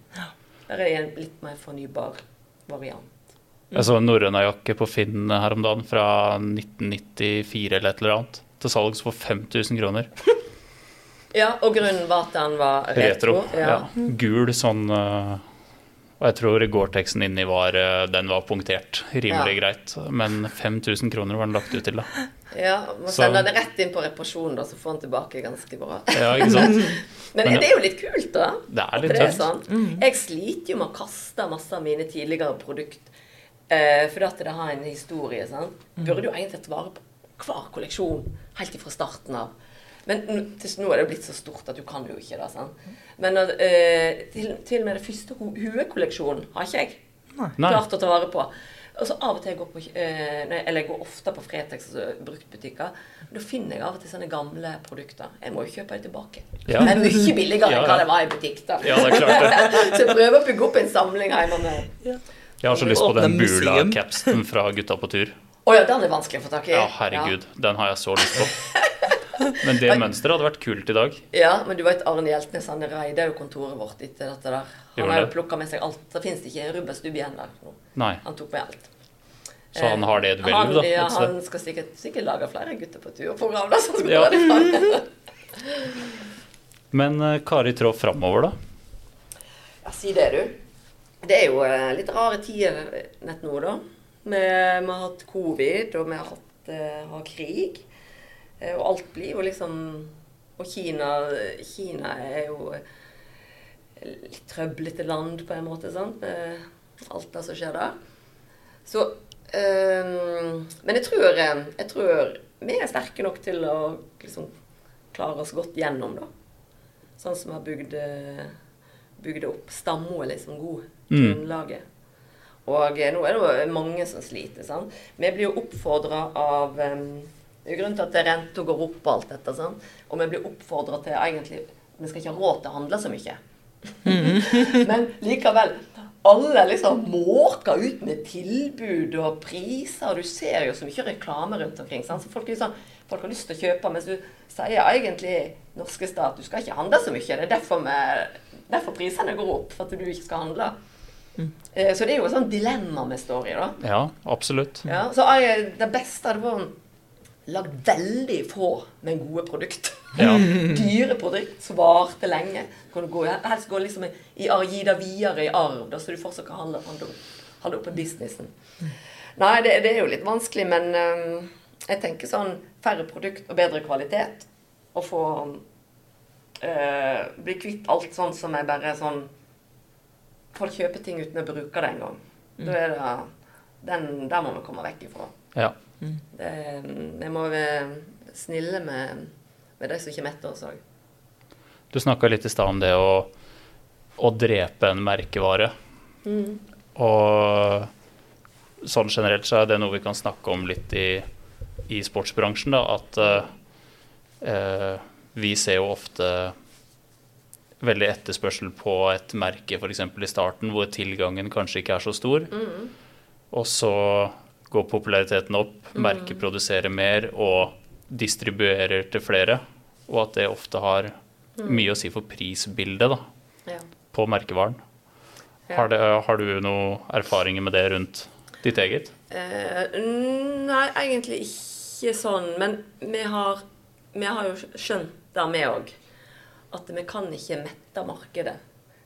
Der er det en litt mer fornybar variant. Jeg så en norrønajakke på Finn her om dagen fra 1994 eller et eller annet. til salgs for 5000 kroner. <laughs> Ja, og grunnen var at den var Retro. retro. Ja. Gul sånn eh, Og jeg tror Gore-Texen inni var eh, Den var punktert rimelig Ja. greit. Men 5000 kroner var den lagt ut til, da. <laughs> Ja, Må Så- sende den rett inn på reparasjon, da, så får den tilbake ganske bra. Ja, ikke sant? <laughs> Men, Men- det er jo litt kult, da. Det er litt det er tøft. sånn. Jeg sliter jo med å kaste masse av mine tidligere produkt Uh, fordi at det har en historie. sant? Burde jo egentlig tatt vare på hver kolleksjon helt ifra starten av. Men til, nå er det blitt så stort at du kan jo ikke det. sant? Men eh, til, til og med det første ho huekolleksjonen har ikke jeg Nei. klart å ta vare på. Og så av og til jeg går på, eh, eller jeg går ofte på Fretex altså bruktbutikker. Da finner jeg av og til sånne gamle produkter. Jeg må jo kjøpe dem tilbake. Ja. Det er mye billigere enn ja. hva det var i butikk. da. Ja, det er klart det. <laughs> så jeg prøver å bygge opp en samling hjemme Ja. Jeg har så lyst på den. Bula-capsen fra Gutta på tur. Å ja, den er vanskelig å få tak i. Ja, herregud. Den har jeg så lyst på. <laughs> Men det mønsteret hadde vært kult i dag. Ja. men du vet Arne Hjeltnes han reide jo kontoret vårt etter dette der. Han har jo plukka med seg alt. Det fins ikke en rubbestubb igjen der nå. Nei. Han tok med alt. Så han har det du et han, da. Ja, han skal sikkert, sikkert lage flere gutter på tur-program. da, som skal Ja. det. <laughs> Men eh, Kari Trå framover, da? Ja, si det, du. Det er jo eh, litt rare tider nett nå, da. Vi, vi har hatt covid, og vi har hatt eh, har krig. Eh, og alt blir jo liksom Og Kina, Kina er jo litt trøblete land på en måte, sant. Med alt det som skjer der. Så um, Men jeg tror, eh, jeg tror vi er sterke nok til å liksom klare oss godt gjennom, da. Sånn som vi har bygd bygd opp. Stammo er liksom god. Mm. Grunnlaget. Og eh, nå er det jo mange som sliter. sant? Vi blir jo oppfordra av jo grunnen til at renta går opp og alt dette. Sånn. Og vi blir oppfordra til egentlig Vi skal ikke ha råd til å handle så mye. <laughs> Men likevel. Alle liksom måker ut med tilbud og priser. og Du ser jo så mye reklame rundt omkring. Sånn. Så folk, liksom, folk har lyst til å kjøpe, mens du sier egentlig norske stat du skal ikke handle så mye. Det er derfor, vi, derfor prisene går opp, for at du ikke skal handle. Mm. Så det er jo et sånt dilemma vi står i, da. Ja, absolutt. Ja, så jeg, det beste hadde vært lagd veldig få, men gode produkter. <laughs> Ja. <laughs> Dyre produkter som varte lenge. du gå, helst gå liksom i, gi det videre i arv, da, så du fortsatt kan handle, handle, holde oppe businessen. Nei, det, det er jo litt vanskelig, men um, jeg tenker sånn færre produkt og bedre kvalitet. Og få øh, Bli kvitt alt sånn som er bare sånn Folk kjøper ting uten å bruke det engang. Da er det den, Der må vi komme vekk ifra. ja. Det, vi må være snille med, med de som kommer etter oss òg. Du snakka litt i stad om det å, å drepe en merkevare. Og sånn generelt så er det noe vi kan snakke om litt i, i sportsbransjen, da. At eh, vi ser jo ofte veldig etterspørsel på et merke f.eks. i starten, hvor tilgangen kanskje ikke er så stor. Og så går populariteten opp, merket produserer mer og distribuerer til flere. Og at det ofte har mye å si for prisbildet da, Ja. på merkevaren. Ja. Har, det, har du noen erfaringer med det rundt ditt eget? Eh, nei, egentlig ikke sånn. Men vi har, vi har jo skjønt det, vi òg. At vi kan ikke mette markedet.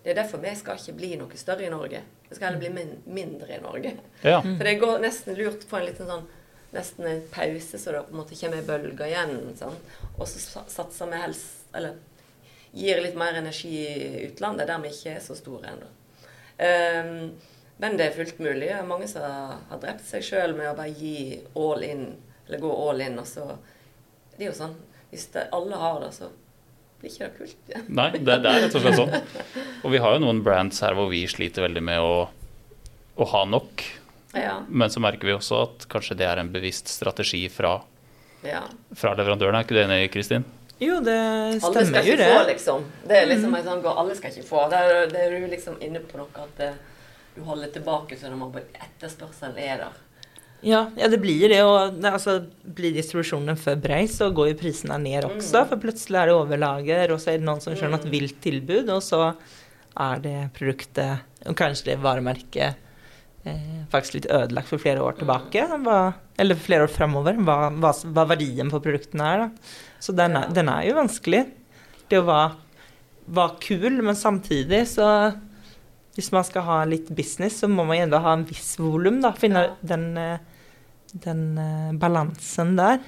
Det er derfor vi skal ikke bli noe større i Norge. Vi skal bli min, mindre i Norge. Ja. <laughs> For det går nesten lurt på en liten sånn Nesten en pause, så det på en måte kommer ei bølge igjen. Sånn. Og så satser vi helst Eller gir litt mer energi i utlandet, der vi ikke er så store ennå. Um, men det er fullt mulig. Det er mange som har drept seg sjøl med å bare gi all in, eller gå all in. Og så Det er jo sånn Hvis det, alle har det, så blir ikke det kult. Ja. Nei, det, det er rett og slett sånn. Og vi har jo noen brands her hvor vi sliter veldig med å, å ha nok. Ja. Men så merker vi også at kanskje det er en bevisst strategi fra, ja. fra leverandørene. Er ikke du enig, Kristin? Jo, det Alle skal stemmer jo det. få, liksom. Det er liksom en sånn gå, Alle skal ikke få. Det er, det er du liksom inne på noe at eh, du holder tilbake så etterspørselen er der. Ja, ja, det blir det. Og altså, blir distribusjonen for brei, så går jo prisene ned også. For plutselig er det overlager, og så er det noen som skjønner et vilt tilbud, og så er det produktet, og kanskje det varemerket, eh, faktisk litt ødelagt for flere år tilbake. Hva, eller flere år framover. Hva, hva, hva verdien på produktene er. Da. Så den er, den er jo vanskelig. Det å være, være kul, men samtidig så Hvis man skal ha litt business, så må man gjerne ha en viss volum, da. Finne Ja. den, eh, den eh, balansen der.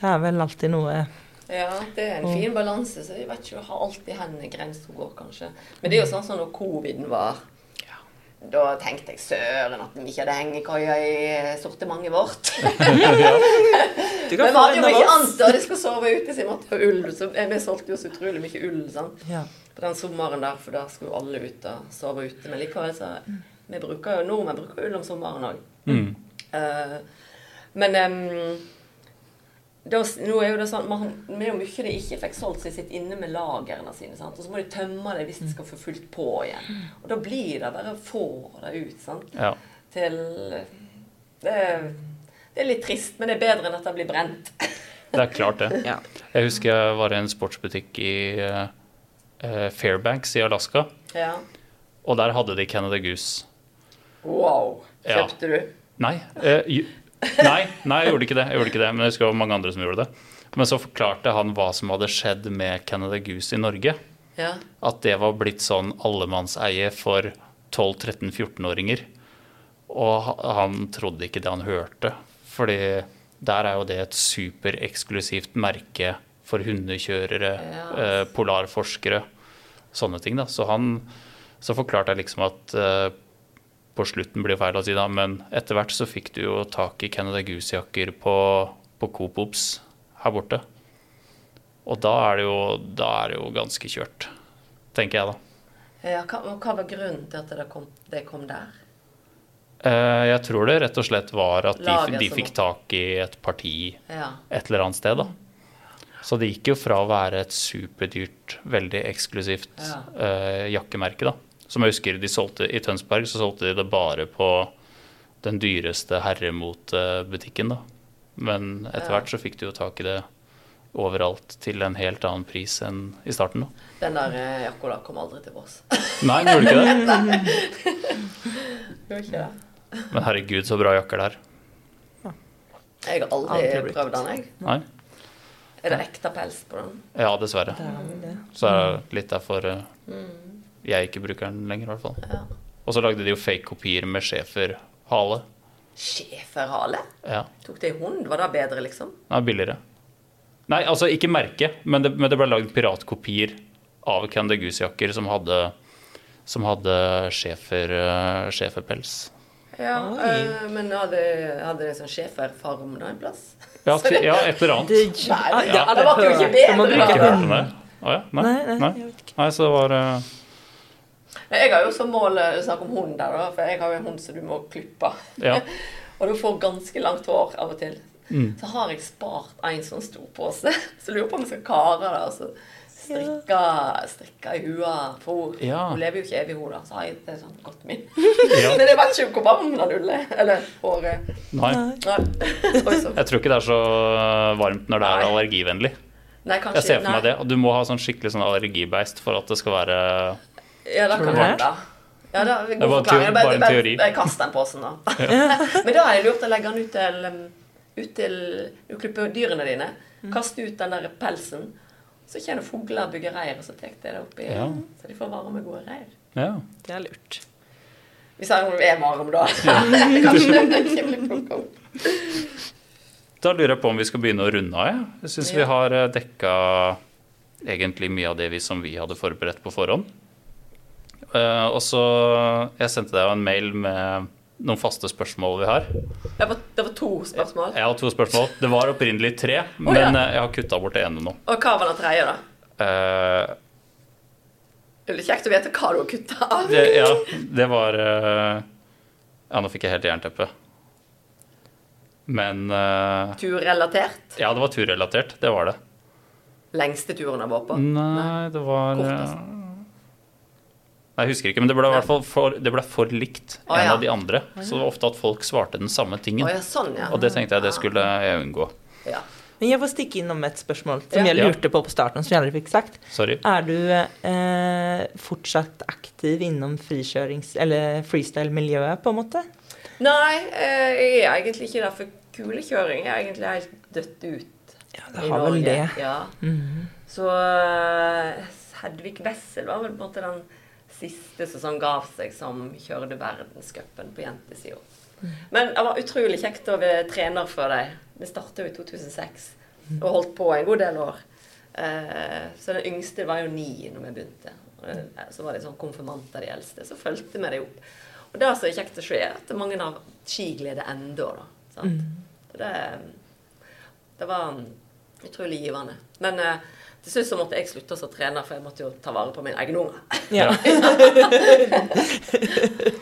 Det er vel alltid noe Ja, det er en fin balanse, så jeg vet ikke, jeg har alltid hvor grensa går, kanskje. Men det er jo sånn som når coviden var. Da tenkte jeg søren at vi ikke hadde hengekøyer i sortimentet vårt. <laughs> <laughs> Du Men vi hadde jo annet, og de skulle sove ute, så jeg måtte ha ull. Så vi solgte jo så utrolig mye ull sant? Ja. på den sommeren der, for da skulle alle ut og sove ute. Men likevel så Vi bruker jo nordmenn bruker ull om sommeren òg. Mm. men em, da, nå er jo det sånn man, Det er jo mye de ikke fikk solgt, så de sitter inne med lagrene sine. Sant? Og så må de tømme det hvis de skal få fylt på igjen. Og da blir det bare å få det ut. Sant? Ja. Til det, er- det er litt trist, men det er bedre enn at det blir brent. <laughs> Det er klart, det. Ja. Jeg husker jeg var i en sportsbutikk i eh, Fairbanks i Alaska, Ja. og der hadde de Canada Goose. Wow. Ja. Du? Nei, eh, nei, nei, jeg gjorde ikke det. Jeg gjorde ikke det, Men jeg husker det var mange andre som gjorde det. Men så forklarte han hva som hadde skjedd med Canada Goose i Norge. Ja. At det var blitt sånn allemannseie for 12-13-14-åringer. Og han trodde ikke det han hørte. Fordi der er jo det et supereksklusivt merke for hundekjørere, Ja. eh, polarforskere, sånne ting. da. Så han så forklarte jeg liksom at eh, på slutten blir det feil å si da, men etter hvert så fikk du jo tak i Canada Goose-jakker på, på Coop Ops her borte. Og da er det jo, da er det jo ganske kjørt, tenker jeg da. ja hva, hva var grunnen til at det kom, det kom der? Eh, Jeg tror det rett og slett var at de, de fikk tak i et parti Ja. et eller annet sted. da. Så det gikk jo fra å være et superdyrt, veldig eksklusivt Ja. uh, jakkemerke. da. Som jeg husker de solgte I Tønsberg så solgte de det bare på den dyreste herremotebutikken. da. Men etter hvert så fikk du jo tak i det overalt til en helt annen pris enn i starten. da. Den der eh, jakka kom aldri til oss. Nei, den gjorde ikke <laughs> <laughs> det. Gjorde ikke det? Men herregud, så bra jakker det er. Jeg har aldri prøvd den, jeg. Nei? Er det ekte pels på den? Ja, dessverre. Er. Så er det litt derfor eh, jeg ikke bruker den lenger, i hvert fall. Ja. Og så lagde de jo fake kopier med schæferhale. Schæferhale? Ja, Tok det i hund? Var det bedre, liksom? er billigere. Nei, altså ikke merke, men det, men det ble lagd piratkopier av Candy Goose-jakker som hadde, som hadde eh, schæferpels. Ja, eh, men hadde, hadde det sånn schæferfarm da en plass? <laughs> Ja, til, ja, et eller annet. Det, Nei, ja, det var jo ikke bedre, bruke Ikke hørt om det? Å ja? Nei? Nei, nei, Nei. så det var uh... Jeg har jo som mål å snakk om hund der, da, for jeg har jo en hund som du må klippe. Ja. <laughs> Og du får ganske langt hår av og til. Mm. Så har jeg spart en sånn stor pose. <laughs> Så lurer på om jeg skal kare det. Altså. Strikke, strikka i hua. For hun, Ja. hun lever jo ikke evig, hun da. Så har jeg det sånn godt min. <laughs> Ja. Men jeg vet ikke hvor varm den ulle er. Eller håret. Nei. Nei. Jeg tror ikke det er så varmt når det er Nei. allergivennlig. Nei, kanskje Jeg ser for meg det. Og du må ha sånn skikkelig sånn allergibeist for at det skal være Ja, det kan hende. Ja, da, Det var. Bare- bare en teori. Jeg kaster den posen, da. <laughs> Men da er det lurt å legge den ut til, um, ut til Du klipper dyrene dine. Kaste Kast ut den der pelsen. Så kommer fugler og bygger reir, og så tar de det oppi. Ja. Så de får varme, gode reir. Ja. Det er lurt. Hvis han er varm, da. <laughs> <laughs> Opp. Da lurer jeg på om vi skal begynne å runde av. Jeg, jeg syns vi har eh, dekka egentlig mye av det vi, som vi hadde forberedt på forhånd. Uh, og så Jeg sendte deg en mail med noen faste spørsmål vi har. Det var, det var to spørsmål. Jeg har to spørsmål. Det var opprinnelig tre, men ja. eh, jeg har kutta bort det ene nå. Og hva var det tredje, da? Uh, Det blir kjekt å vite hva du har kutta av. det, ja, det var uh, Ja, nå fikk jeg helt jernteppe. Men uh, Turrelatert. Ja, det var turrelatert. Det var det. Lengste turen jeg var på. Nei, det var Kortest. Jeg husker ikke, men det ble i hvert fall for, det ble for likt Å, en ja. av de andre. Så det var ofte at folk svarte den samme tingen. Å ja, sånn, ja. Og det tenkte jeg det skulle jeg unngå. Ja. Men jeg får stikke innom et spørsmål som jeg lurte på på starten, som jeg aldri fikk sagt. Sorry. Er du eh, fortsatt aktiv innom frikjørings- eller freestyle-miljøet, på en måte? Nei, eh, jeg er egentlig ikke der for kulekjøring. Jeg er egentlig helt dødt ut Ja, det har vel det. Ja. -hmm. Så eh, Hedvig Wessel var vel på en måte den siste som sånn gav seg som kjørte verdenscupen på jentesida. Mm. Men det var utrolig kjekt å være trener for dem. Vi starta jo i 2006 og holdt på en god del år. Eh, så den yngste var jo ni når vi begynte. Så var det sånn konfirmanter, de eldste. Så fulgte vi dem opp. Og det som er kjekt å se, er at mange har skiglede ennå? Og det, det var utrolig givende. Men eh, til slutt så måtte jeg slutte å trene, for jeg måtte jo ta vare på mine egne unger. Ja. <laughs>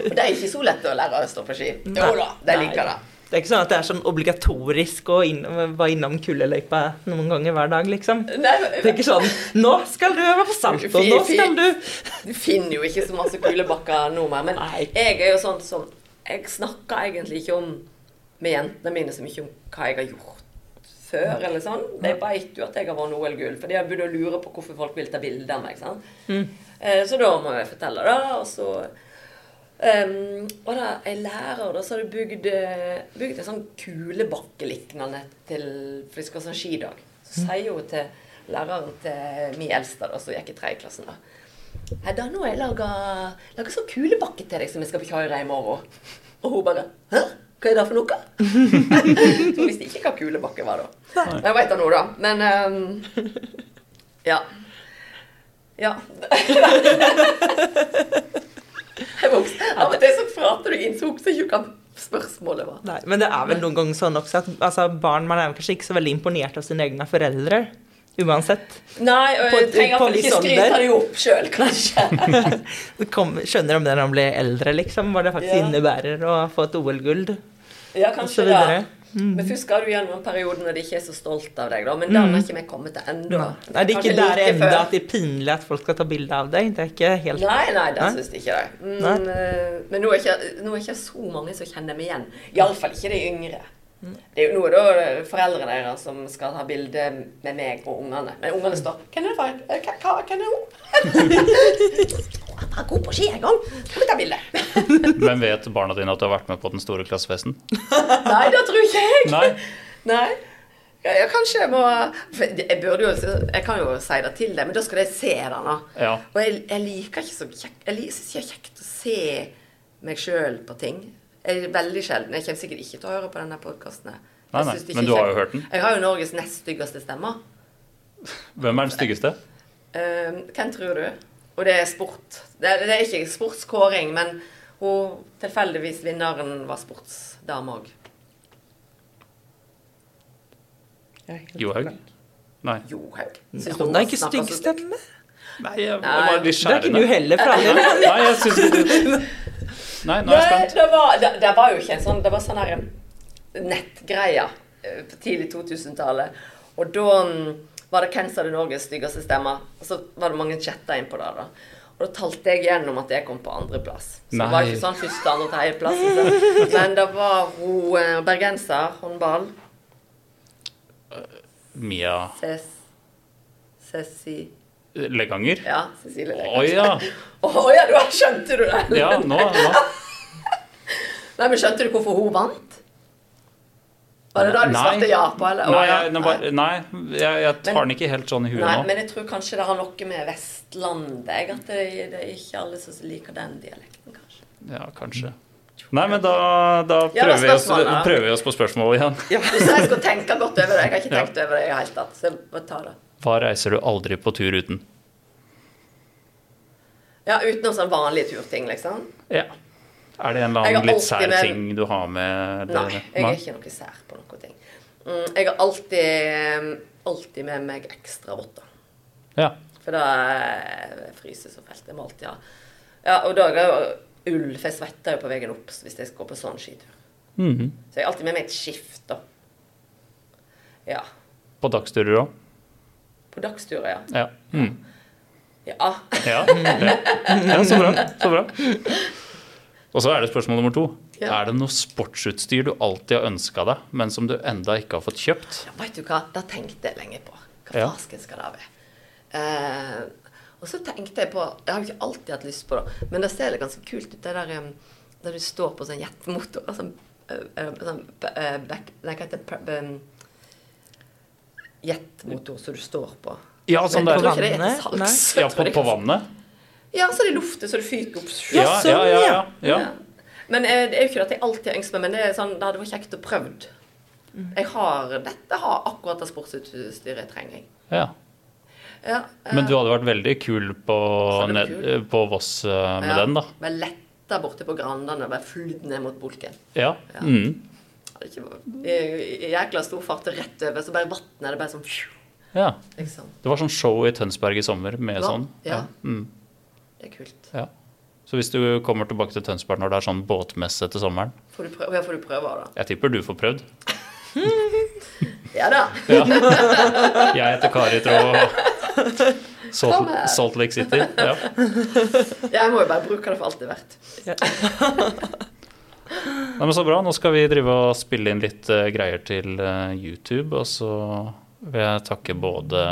Det er ikke så lett å lære å stå på ski. Jo da, de liker det. Det er ikke sånn at det er sånn obligatorisk å inn, være innom kuldeløypa noen ganger hver dag, liksom. Nei, Det er ikke sånn 'Nå skal du øve på salto, nå skal du Du finner jo ikke så masse kulebakker nå mer. Men Nei. jeg er jo sånn som Jeg snakker egentlig ikke om med jentene mine så mye om hva jeg har gjort før, eller sånn. De veit jo at jeg har vunnet OL-gull, for de har begynt å lure på hvorfor folk vil ta bilde av meg. sant? Eh, Så da må jeg fortelle det, og så Um, og da ei lærer da, så hadde bygd, eh, bygd en sånn kulebakkelignende til For de skal ha sånn skidag. Så sier hun til læreren til min eldste, da, som gikk i tredje klassen, da Hedda, nå har jeg laga, laga sånn kulebakke til deg som jeg skal kjøre i morgen. Og hun bare Hæ? Hva er det for noe? <laughs> så hun visste ikke hva kulebakke var da. Men jeg vet det nå, da. Men um, ja. Ja. <laughs> Jeg vokste. Av og til så prater du inn, så husker jeg ikke hva spørsmålet var. Nei, men det er vel noen ganger sånn også at altså, barn man er kanskje ikke så veldig imponert av sine egne foreldre. Uansett. Nei, og På- jeg trenger iallfall ikke skryte alder. det opp sjøl, kanskje. <laughs> Kom, skjønner om det når man blir eldre, liksom, hva det faktisk Ja. innebærer å få et OL-gull. Ja, kanskje det. kanskje videre. Men først skal du gjennom en periode når de ikke er så stolt av deg, da. Men den har ikke vi kommet til ennå. Nei, det er ikke der like før. at det er pinlig at folk skal ta bilde av deg. Det er ikke helt Nei, nei, det syns de ikke det. Men, eh, men nå er ikke, nå er ikke så mange som kjenner meg igjen. Iallfall ikke de yngre. Det er jo noe da foreldrene deres som skal ha bilde med meg og ungene. Men ungene står 'Hvem er det for? Eh, hva- er hun?' Jeg var god på ski en gang. Skal vi ta bilde? <laughs> Men vet barna dine at du har vært med på den store klassefesten? <laughs> Nei, det tror ikke jeg. Nei. <laughs> Nei. Ja, kanskje jeg må Jeg jo Jeg kan jo si det til deg, men da skal de se det, nå. Ja. Og jeg, jeg liker ikke så kjekt Jeg syns ikke det er kjekt å se meg sjøl på ting. Jeg er veldig sjelden. Jeg kommer sikkert ikke til å høre på denne podkasten. Nei, nei, men du har jo hørt den. Jeg har jo Norges nest styggeste stemme. Hvem er den styggeste? Eh, hvem tror du? Og det er sport. Det, er- det er ikke sportskåring, men hun tilfeldigvis vinneren var sportsdame òg. Johaug? Nei. Johaug. Hun er ikke stygg stemme. Nei, jeg Nei. var litt Det er ikke skjærende. du heller, for all <laughs> del. Nei, jeg synes du <laughs> Nei, nå er jeg Nei, det var, det, det var jo ikke en sånn Det var sånn her nettgreie eh, på tidlig 2000-tallet. Og da mm, var det hvem som hadde Norges styggeste stemme. Og så var det mange chatter inn på det. da. Og da talte jeg gjennom at jeg kom på andreplass. Så det var ikke sånn første, andre, tredjeplass. plass <laughs> Men det var hun eh, bergenser, håndball. Mia. Ceci... Leganger? Ja, Cecilie Å Lekar. ja. <laughs> Oh, ja, du skjønte du det? Ja, nå, nå. <laughs> Nei, men skjønte du hvorfor hun vant? Var det da du Nei. svarte ja på, eller? Nei, jeg, nei, bare, nei, jeg, jeg tar den ikke helt sånn i huet Nei, nå. men jeg tror kanskje det har noe med Vestlandet jeg, At det, det er ikke alle som liker den dialekten, kanskje. Ja, kanskje. Nei, men da, da prøver, ja, vi oss, prøver vi oss på spørsmålet igjen. Du sa jeg skulle tenke godt over det. Jeg har ikke <laughs> Ja. tenkt over det i det hele tatt. Så jeg bare ta det. Hva reiser du aldri på tur uten? Ja, utenom sånn vanlige turting, liksom. Ja. Er det en eller annen litt sær med- ting du har med? Nei, jeg er ikke noe sær på noen ting. Mm, jeg har alltid, alltid med meg ekstra votter. Ja. For da eh, fryser så fælt. Jeg må alltid ha Ja, og da er det jo ull, for jeg svetter jo på veien opp hvis jeg skal på sånn skitur. Mhm. Så jeg har alltid med meg et skift, da. Ja. På dagsturer òg? På dagsturer, ja. Ja. Mm. Ja. Ja. ja. Så bra. Så bra. Og så er det spørsmål nummer to. Ja. Er det noe sportsutstyr du alltid har ønska deg, men som du enda ikke har fått kjøpt? Ja, vet du hva, det tenkte jeg lenge på. Hva Ja. fasken skal det være? Eh, og så tenkte jeg på Jeg har jo ikke alltid hatt lyst på det, men det ser litt ganske kult ut, det der der du står på sånn jetmotor. Altså, eh, eh, sånn ba- eh, back, Nei, hva heter det? Pre- em, Jetmotor som du står på. Ja, sånn der. er Vannet? salgs. Ja, på, på vannet? Ja, så er det luftet, så det fyker opp. Ja, sånn, ja, ja. ja, ja. Ja. Men eh, det er jo ikke det at jeg alltid har ønsket meg, men det er sånn, det hadde vært kjekt å prøvd. Jeg har, dette har akkurat det sportsutstyret jeg trenger. ja. Ja, uh, Men du hadde vært veldig kul på, ned, kul. på Voss uh, med ja, den, da. Med letta borte på Grandane og bare flydd ned mot bulken. Ja. Ja. Mm. Hadde ikke I i jækla stor fart rett over, så bare vannet er det bare sånn fju, ja. liksom. Det var sånn show i Tønsberg i sommer med Hva? sånn. ja. Mm. Det er kult. ja. Så hvis du kommer tilbake til Tønsberg når det er sånn båtmesse til sommeren Får du prøve, ja, får du prøve da. Jeg tipper du får prøvd. <laughs> Ja da. Ja. Jeg heter Kari Trå Salt, Salt Lake City. <laughs> Ja. Jeg må jo bare bruke det for alt det er verdt. <laughs> Nei, men Så bra. Nå skal vi drive og spille inn litt uh, greier til uh, YouTube. Og så vil jeg takke både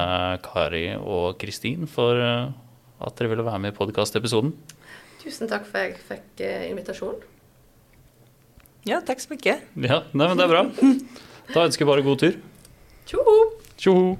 Kari og Kristin for uh, at dere ville være med i podkastepisoden. Tusen takk for at jeg fikk invitasjon. Ja, takk så mye. Ja, nei, men det er bra. <laughs> Da ønsker jeg bare god tur. Tjoho! Tjoho!